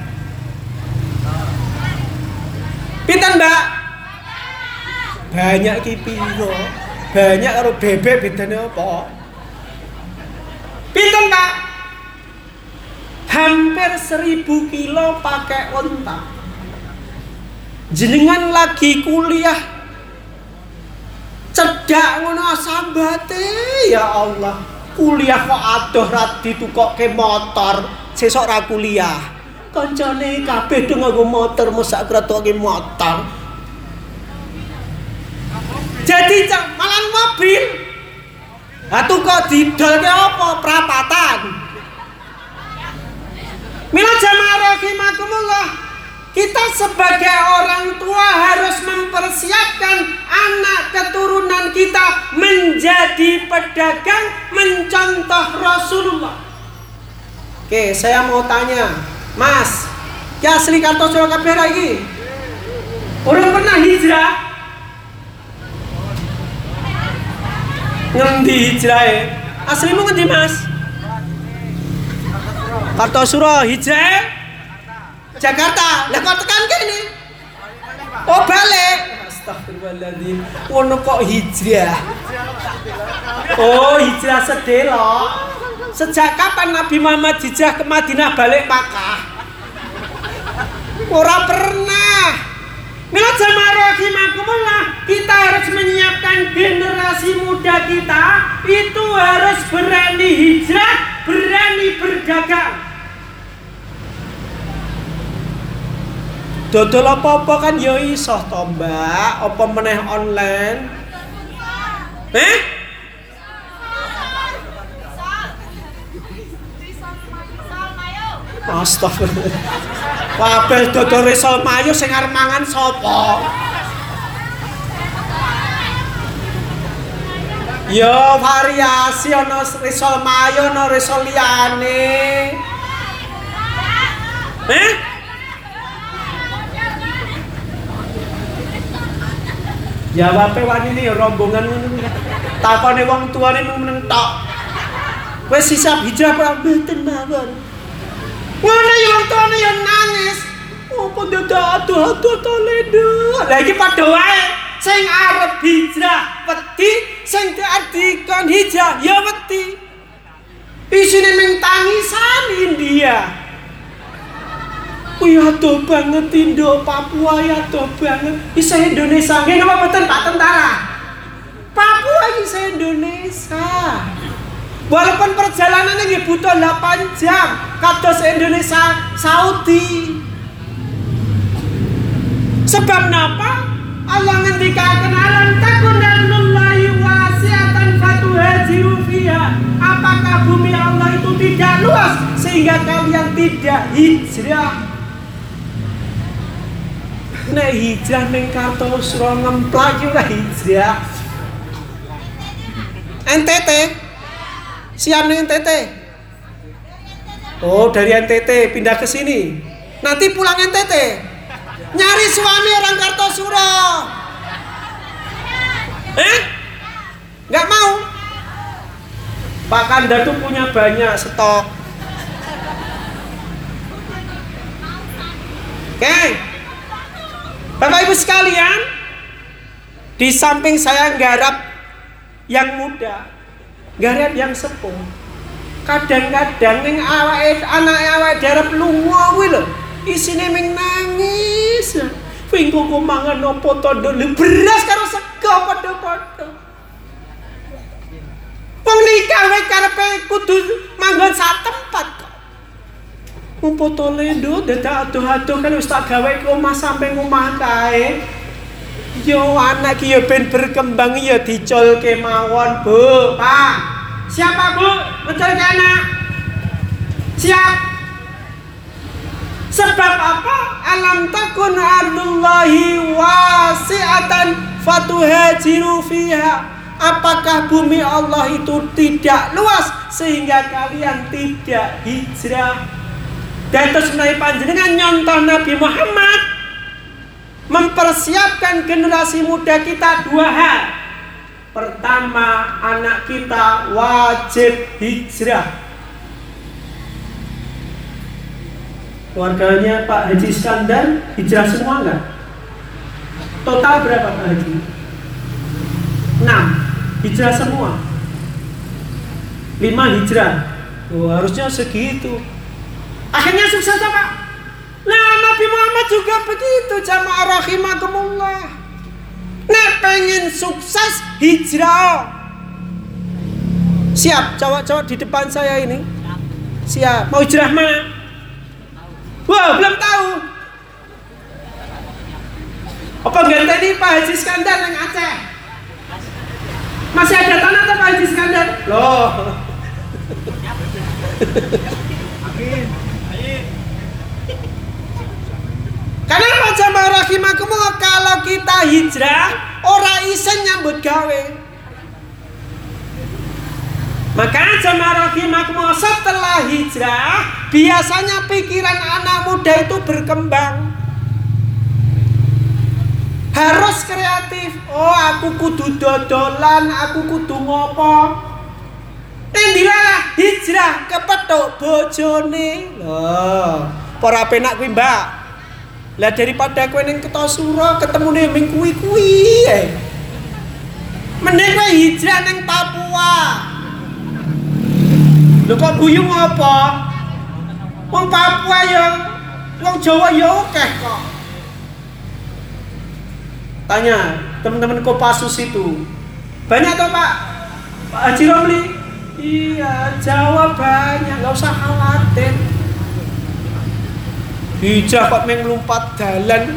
Pinten mbak? Banyak ki piro? Banyak karo bebek bedane apa? Pinten pak? Hampir seribu kilo pakai onta jenengan lagi kuliah cedak ngono sambate ya Allah kuliah kok adoh kok ke motor sesok ra kuliah kancane kabeh do nganggo motor mosok kratoke motor. Jadi malah mobil. Atuh kok didolke apa? Prapatan Mila jamaah rahimakumullah kita sebagai orang tua harus mempersiapkan anak keturunan kita menjadi pedagang mencontoh Rasulullah. Oke, saya mau tanya, Mas, ya asli Kartosuro kabeh lagi? Orang pernah hijrah? Ngendi hijrah Aslimu ngendi Mas? Kartosuro hijrah? Jakarta. Lah kok tekan kene? Oh balik. Astagfirullahaladzim. Ngono kok hijrah? Oh hijrah sedelok. Sejak kapan Nabi Muhammad hijrah ke Madinah balik Makkah? Ora pernah. Mila jamaah kita harus menyiapkan generasi muda kita itu harus berani hijrah, berani berdagang. Dodol apa-apa kan ya iso to, Mbak. Apa meneh online? Eh? Astagfirullah. Kabeh dodol risol mayo sing arep mangan sapa? Ya variasi ana risol mayo ana risol liyane. Eh? Jawabe wani ya rombongan ngono. Takone wong tuane mung meneng tok. Wis sisap hijrah apa mboten mawon. Ngono ya wong ya nangis. Apa dadak aduh-aduh toledo. Lah iki padha wae. Sing arep hijrah wedi, sing diartikan hijrah ya wedi. Isine ming India. Wih adoh banget Indo Papua ya adoh banget. Isa Indonesia nggih napa boten Pak Tentara? Papua isa Indonesia. Walaupun perjalanannya nggih butuh 8 jam, kados Indonesia Saudi. Sebab napa? Allah ngendikaken alam takun lillahi wasi'atan fatuhajiru fiha. Apakah bumi Allah itu tidak luas sehingga kalian tidak hijrah? Nek hijrah ning Kartosuro ngemplak yo hijrah. NTT Siap nih NTT Oh dari NTT pindah ke sini. Nanti pulang NTT Nyari suami orang Kartosuro Eh? Nggak mau? Pak Kanda tuh punya banyak stok. Oke Bapak Ibu sekalian Di samping saya nggarap yang muda garap yang sepuh kadang-kadang ning awake anake awake darep lunga kuwi lho. Isine ming nangis. Wingko ku mangan opo to beras karo sego padha-padha. Wong nikah wae karepe kudu manggon sak tempat kok Opo to lendo dadak adoh-adoh kan wis gawe ke omah sampe omah kae Yo anak ki ben berkembang ya dicolke mawon, Bu. Pak. Siapa, Bu? Mencolke anak. Siap. Sebab apa? Alam takun ardullahi wasi'atan fatuhajiru fiha. Apakah bumi Allah itu tidak luas sehingga kalian tidak hijrah? Terus menaik panjenengan nyontoh Nabi Muhammad mempersiapkan generasi muda kita dua hal. Pertama, anak kita wajib hijrah. Keluarganya Pak Haji Iskandar hijrah semua enggak? Total berapa Pak Haji? 6 hijrah semua. 5 hijrah. Oh, harusnya segitu. Akhirnya sukses Pak. Nah Nabi Muhammad juga begitu jamaah rahimakumullah. Nek pengen sukses hijrah. Siap cowok-cowok di depan saya ini. Siap. Mau hijrah mana? Wah belum tahu. Apa ganti Pak Haji Skandar yang Aceh? Masih ada tanah tuh Pak Haji Skandar? Loh. Karena apa jamaah rahimakumullah kalau kita hijrah ora isen nyambut gawe. Maka jamaah rahimakumullah setelah hijrah biasanya pikiran anak muda itu berkembang. Harus kreatif. Oh, aku kudu dodolan, aku kudu ngopo. Nendilah hijrah kepethuk bojone. Loh, ora penak kuwi, Mbak. Lah daripada kowe ning Kertosuro ketemune ming kuwi-kuwi ae. Mending kowe hijrah ning Papua. Lho kok guyu apa? Wong Papua ya wong Jawa ya akeh kok. Tanya teman-teman Kopassus itu. Banyak toh Pak? Pak Haji Romli? Iya, Jawa banyak, nggak usah khawatir. Hijah kok meng lompat dalan.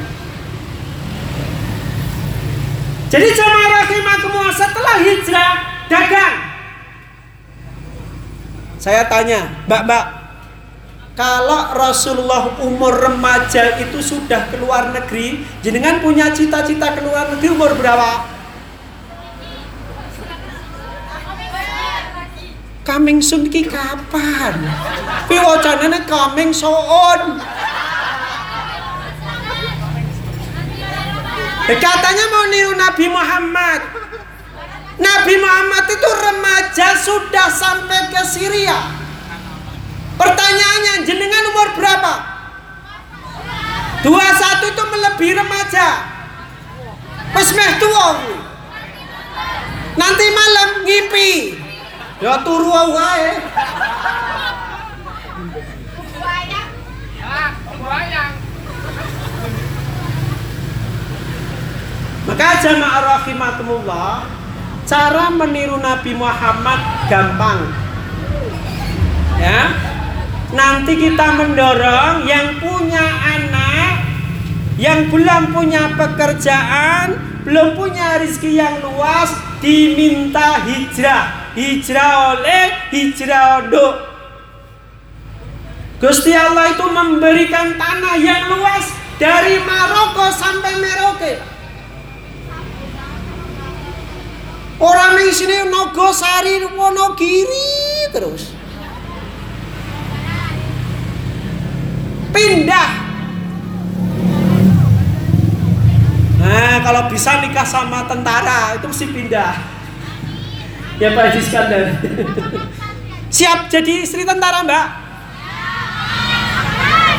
Jadi jamaah rahimakumullah setelah hijrah dagang. Saya tanya, Mbak-mbak, kalau Rasulullah umur remaja itu sudah keluar negeri, jenengan punya cita-cita keluar negeri umur berapa? Coming soon ki kapan? Kuwi wacanane coming soon. Katanya mau niru Nabi Muhammad. Nabi Muhammad itu remaja sudah sampai ke Syria. Pertanyaannya, jenengan umur berapa? 21 itu melebihi remaja. Wis meh tuwa kuwi. Nanti malam ngipi. Ya turu wae. Maka jamaah rahimakumullah, cara meniru Nabi Muhammad gampang. Ya. Nanti kita mendorong yang punya anak yang belum punya pekerjaan, belum punya rezeki yang luas, diminta hijrah. Hijrah oleh hijrah untuk Gusti Allah itu memberikan tanah yang luas dari Maroko sampai Merauke. Orang di sini Nogosari, Wonogiri terus. Pindah. Nah, kalau bisa nikah sama tentara itu mesti pindah. Ya Pak Haji Iskandar. Siap jadi istri tentara, Mbak?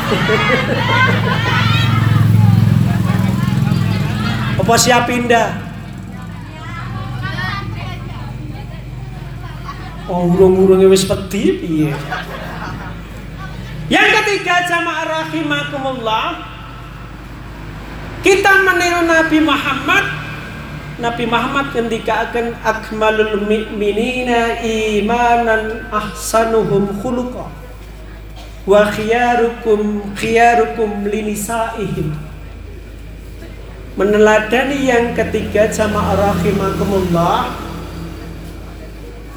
Apa siap pindah? Oh, urung-urungnya wis pedhi piye? Yang ketiga jamaah rahimakumullah kita meniru Nabi Muhammad Nabi Muhammad ketika akan akmalul mu'minina imanan ahsanuhum khuluqa wa khiyarukum khiyarukum linisaihim meneladani yang ketiga jamaah rahimakumullah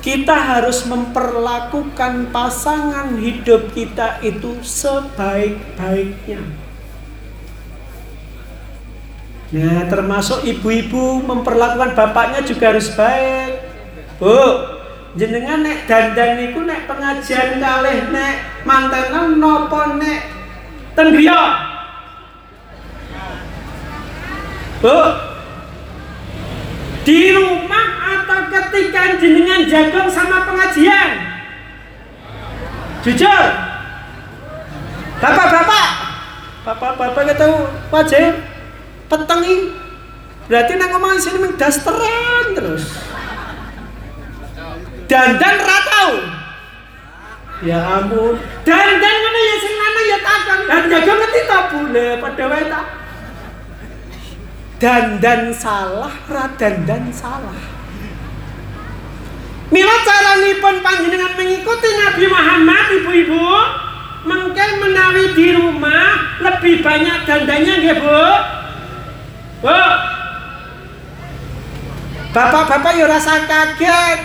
kita harus memperlakukan pasangan hidup kita itu sebaik-baiknya. Nah, termasuk ibu-ibu memperlakukan bapaknya juga harus baik. Bu, jenengan nek dandan niku nek pengajian kalih nek mantenan nopo nek ten griya? Bu, di rumah atau ketika jenengan jagung sama pengajian? Jujur. Bapak-bapak, bapak-bapak kita wajib petengi. Berarti nang ngomong sini meng dasteran terus. Dandan ratau. Ya ampun. Dandan mana ya sing mana ya takon. Dan jaga ngerti tak bule pada wae. Dandan salah, radandan salah. Mila caranipun panjenengan mengikuti Nabi Muhammad ibu-ibu mungkin menawi di rumah lebih banyak dandannya nggih Bu? Bu. Bapak-bapak ya rasa kaget.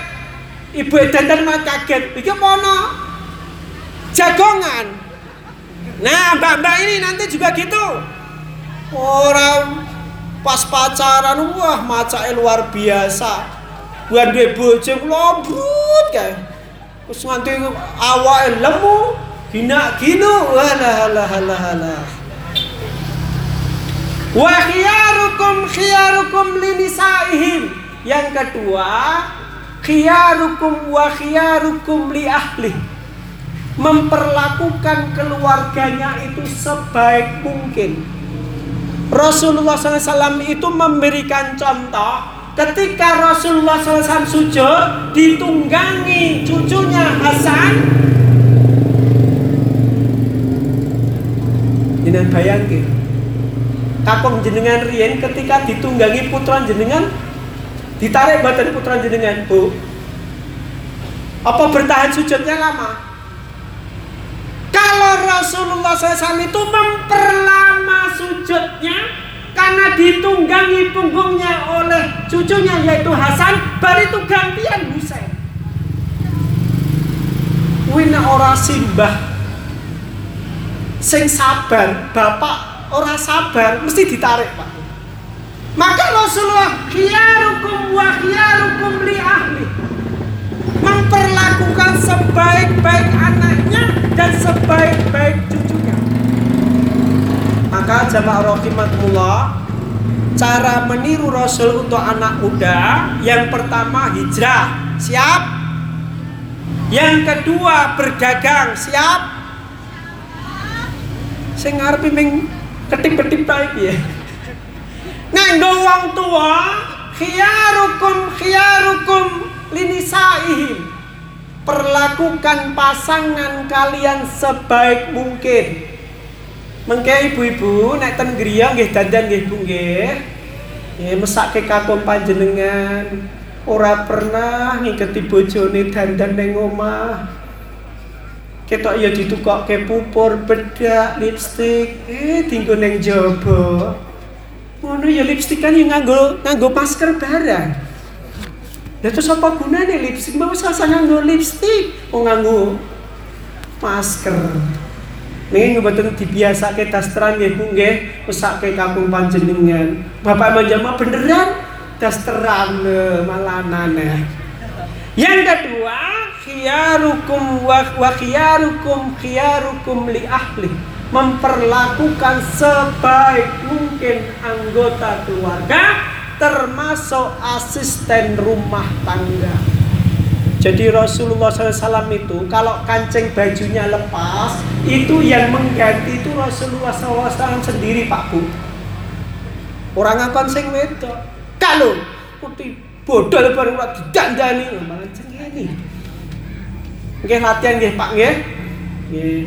Ibu dandan mah kaget. Iki mono. Jagongan. Nah, mbak-mbak ini nanti juga gitu. Orang pas pacaran wah macake luar biasa. Buan duwe bojo lobrut kae. Wis nganti awake lemu, gina ginu. Walah halah halah halah. Wa khiyarukum khiyarukum linisaihim. Yang kedua, khiyarukum wa khiyarukum li ahli. Memperlakukan keluarganya itu sebaik mungkin. Rasulullah SAW itu memberikan contoh ketika Rasulullah SAW sujud ditunggangi cucunya Hasan. Jenengan bayangin Kakung jenengan Rien ketika ditunggangi putra jenengan ditarik badan putra jenengan bu. Apa bertahan sujudnya lama? Kalau Rasulullah SAW itu memperlama sujudnya karena ditunggangi punggungnya oleh cucunya yaitu Hasan, baru itu gantian Husain. Wina ora simbah sing sabar, bapak ora sabar mesti ditarik pak. Maka Rasulullah khiyarukum wa khiyarukum li ahli memperlakukan sebaik-baik anaknya dan sebaik-baik cucunya. Maka jamaah rahimakumullah, cara meniru Rasul untuk anak muda yang pertama hijrah, siap? Yang kedua berdagang, siap? Sing ngarepe ming ketip-ketip ta iki ya. Nganggo wong tua, khiyarukum khiyarukum linisaihim perlakukan pasangan kalian sebaik mungkin. Mengke ibu-ibu nek ten griya nggih dandan nggih Bu nggih. Nggih mesake kakung panjenengan ora pernah ngiketi bojone dandan ning omah. Ketok ya ditukokke pupur, bedak, lipstik, eh tinggo ning jaba. Ngono ya lipstik kan ya nganggo nganggo masker barang. Lah terus apa gunane lipstik? Mau usah nganggo lipstik, oh nganggo masker. Nih mboten dibiasake dasteran nggih Bu nggih, mesake kampung panjenengan. Bapak manjama beneran dasteran eh, malanane. Yang kedua, khiyarukum wa, wa khiyarukum li ahli. Memperlakukan sebaik mungkin anggota keluarga termasuk asisten rumah tangga. Jadi Rasulullah SAW itu kalau kancing bajunya lepas itu yang mengganti itu Rasulullah SAW sendiri Pak Bu. Orang apa sing wedok? Kalau putih bodol baru ora didandani malah cengeni. Nggih latihan nggih Pak. Nggih,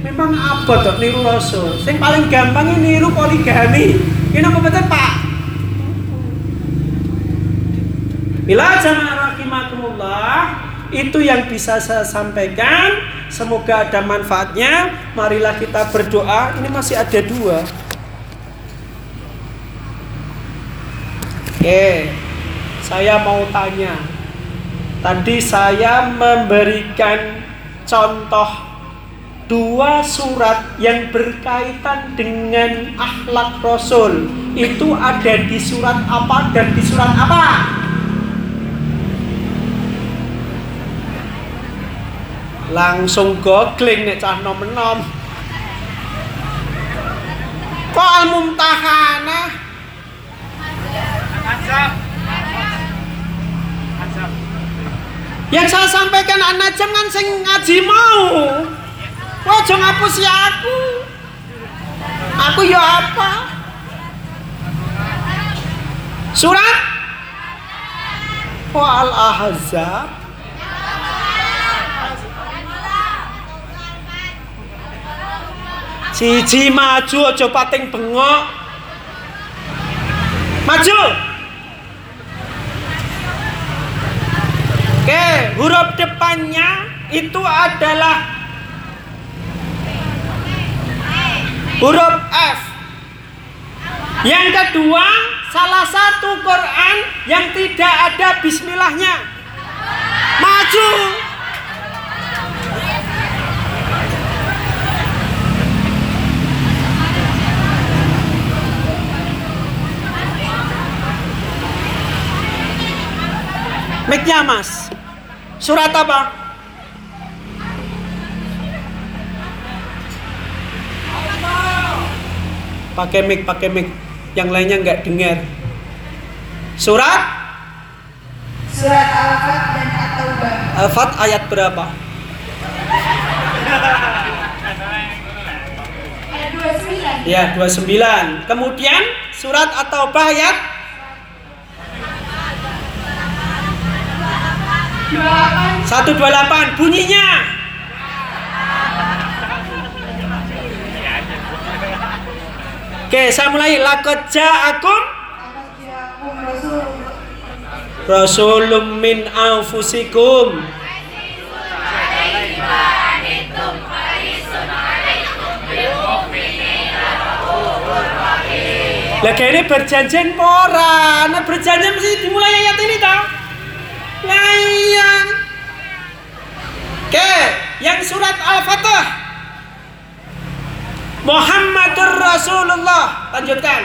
memang abot kok niru Rasul. Sing paling gampang niru poligami. Ini apa betul Pak? Bila jamaah rahimakumullah itu yang bisa saya sampaikan. Semoga ada manfaatnya. Marilah kita berdoa. Ini masih ada dua. Oke, saya mau tanya. Tadi saya memberikan contoh dua surat yang berkaitan dengan akhlak Rasul. Itu ada di surat apa dan di surat apa? Langsung googling nek cah nom-nom. Kok al-mumtahanah? Yang saya sampaikan anak jam kan sing ngaji mau. Wah, jangan ngapus ya aku. Aku ya apa? Surat Oh al-ahzab Siji maju aja pating bengok. Maju. Oke, huruf depannya itu adalah huruf F. Yang kedua, salah satu Quran yang tidak ada bismillahnya. Maju. Mic-nya mas Surat apa? Pakai mic, pakai mic Yang lainnya nggak dengar Surat Surat Al-Fat dan At-Taubah. Al-Fat ayat berapa? Ayat 29. Ya 29 Kemudian surat atau ayat 128 Bunyinya Oke saya mulai Lakot ja'akum Rasul. Rasulum min anfusikum Lah ini berjanjian pora, nah berjanjian mesti dimulai ayat ini tau? Lah iya. Oke, yang surat Al-Fatah. Muhammadur Rasulullah. Lanjutkan.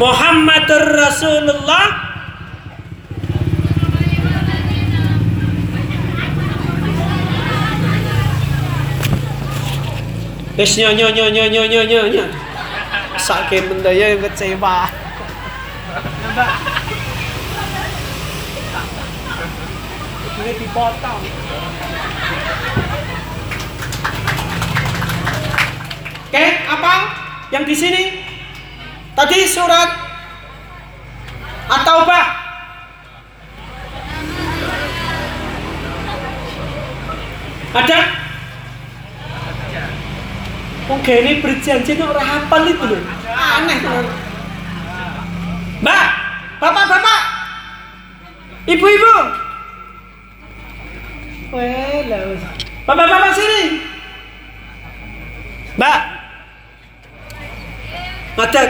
Muhammadur Rasulullah Wis nyo nyo nyo nyo nyo nyo nyo nyo Saking mendaya yang kecewa Ini dipotong Oke, apa? Yang di sini Tadi surat At-Taubah. Ada? Oke, ini berjanji kok orang hafal itu loh. Aneh teman. Mbak, bapak-bapak, ibu-ibu. Weh. Bapak-bapak sini. Mbak. Ngadeg.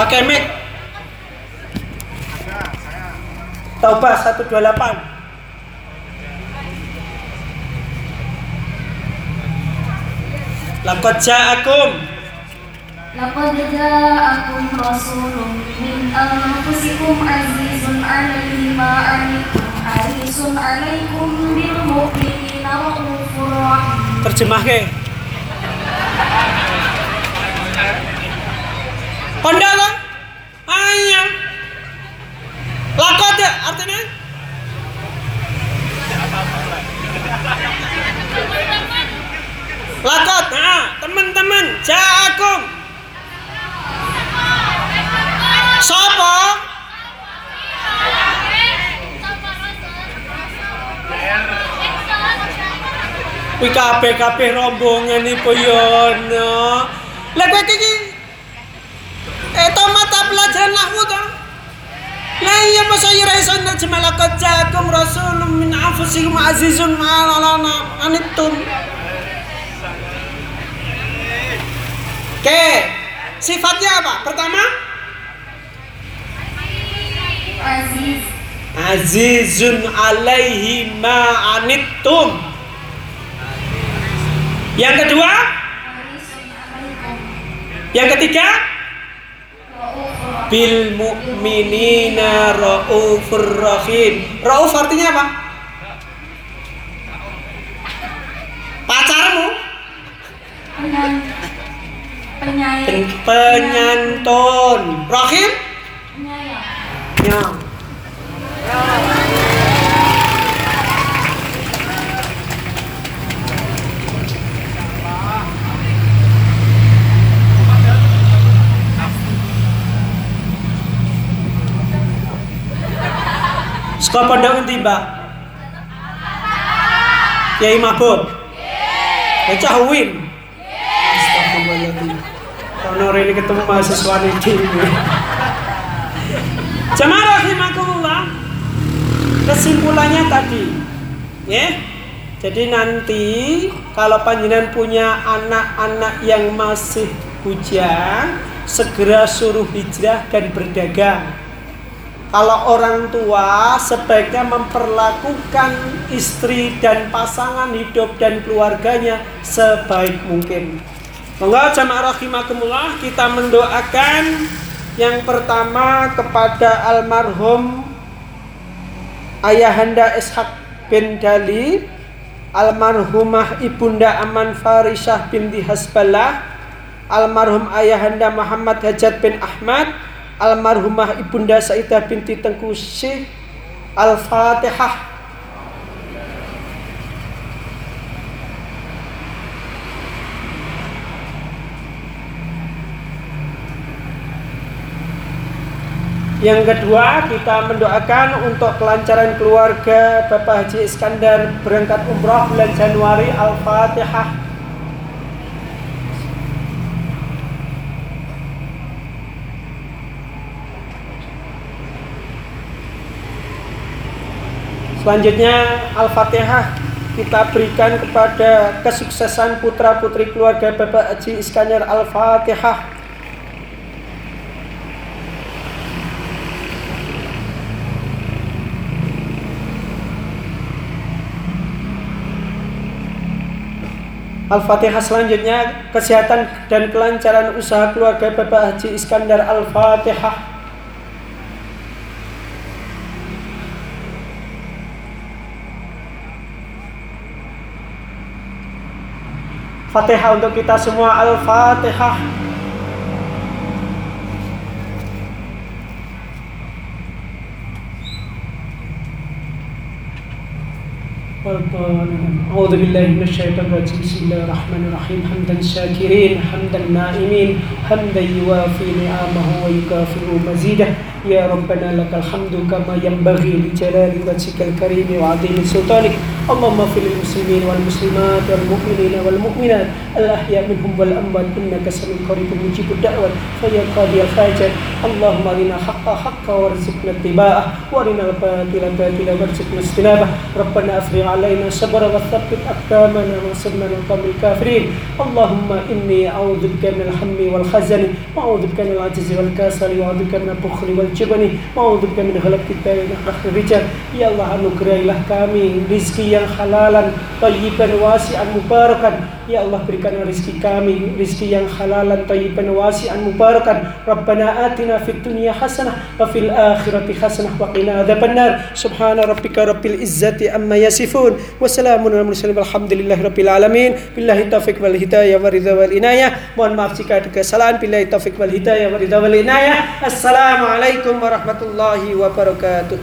Pakai mic. Taubah 128. Laqad ja'akum Laqad ja'akum rasulun min anfusikum azizun 'alaihi ma 'anittum harisun 'alaikum bil mu'minina ra'ufur rahim Terjemah ke kan? Hanya Lakot ya artinya? Tidak apa-apa Lakot, nah teman-teman Ja'akum Sopo Wih kabeh kabeh rombongan iku yo no. Lah kowe iki eh to mata pelajaran nahwu to. Lah iya masa ira iso nerjemah laqad ja'akum rasulun min anfusikum azizun ma'alana anitum. Oke, sifatnya apa? Pertama, Aziz azizun alaihi ma'anittum. Yang kedua, yang ketiga, bil mu'minina raufur rahim. Rauf artinya apa? Pacarmu Penyayang Pen- penyantun. Rahim? Penyayang Ya. Sekolah pondok nanti mbak Kiai Mabuk Bocah Astagfirullahaladzim Kalau ini ketemu mahasiswa ini Jemaah rahimakumullah Kesimpulannya tadi ya. Jadi nanti Kalau panjenengan punya anak-anak yang masih bujang Segera suruh hijrah dan berdagang. Kalau orang tua sebaiknya memperlakukan istri dan pasangan hidup dan keluarganya sebaik mungkin. Monggo jamaah rahimakumullah kita mendoakan yang pertama kepada almarhum Ayahanda Ishak bin Dali, almarhumah Ibunda Aman Farisah binti Hasballah, almarhum Ayahanda Muhammad Hajat bin Ahmad, almarhumah Ibunda Saidah binti Tengku Syekh Al-Fatihah Yang kedua, kita mendoakan untuk kelancaran keluarga Bapak Haji Iskandar berangkat umroh bulan Januari Al-Fatihah. Selanjutnya Al-Fatihah kita berikan kepada kesuksesan putra-putri keluarga Bapak Haji Iskandar Al-Fatihah. Al-Fatihah selanjutnya kesehatan dan kelancaran usaha keluarga Bapak Haji Iskandar Al-Fatihah. Fatihah untuk kita semua Al-Fatihah. أعوذ بالله من الشيطان الرجيم. بسم الله الرحمن الرحيم. حمدا شاكرين حمدا نائمين حمدا يوافي نعمه ويكافئ مزيده. يا ربنا لك الحمد كما ينبغي لجلال وجهك الكريم وعظيم سلطانك. اللهم اغفر للمسلمين والمسلمات والمؤمنين والمؤمنات الأحياء منهم والأموات إنك سميع قريب مجيب الدعوة فيا قاضي الحاجات اللهم أرنا حق حقا وارزقنا اتباعه وأرنا الباطل باطلا وارزقنا اجتنابه. ربنا أفرغ علينا صبرا وثبت أقدامنا وانصرنا على القوم الكافرين. اللهم إني أعوذ بك من الهم والحزن وأعوذ بك من العجز والكسل وأعوذ بك من البخل والجبن وأعوذ بك من غلبة الدين ونحرة الرجال. Ya Allah anugerahilah kami rizki yang halalan, tayyiban wasi'an mubarakan. Ya Allah berikan rizki kami rizki yang halalan, tayyiban wasi'an mubarakan. Rabbana atina fid dunya hasanah wa fil akhirati hasanah wa qina adzabannar. Subhana rabbika rabbil izzati amma yasifun. Wa salamun alal mursalin walhamdulillahi rabbil alamin. Billahi taufiq wal hidayah wa ridha wal inayah. Mohon maaf jika ada kesalahan. Billahi taufiq wal hidayah wa ridha wal inayah. Assalamualaikum warahmatullahi wabarakatuh.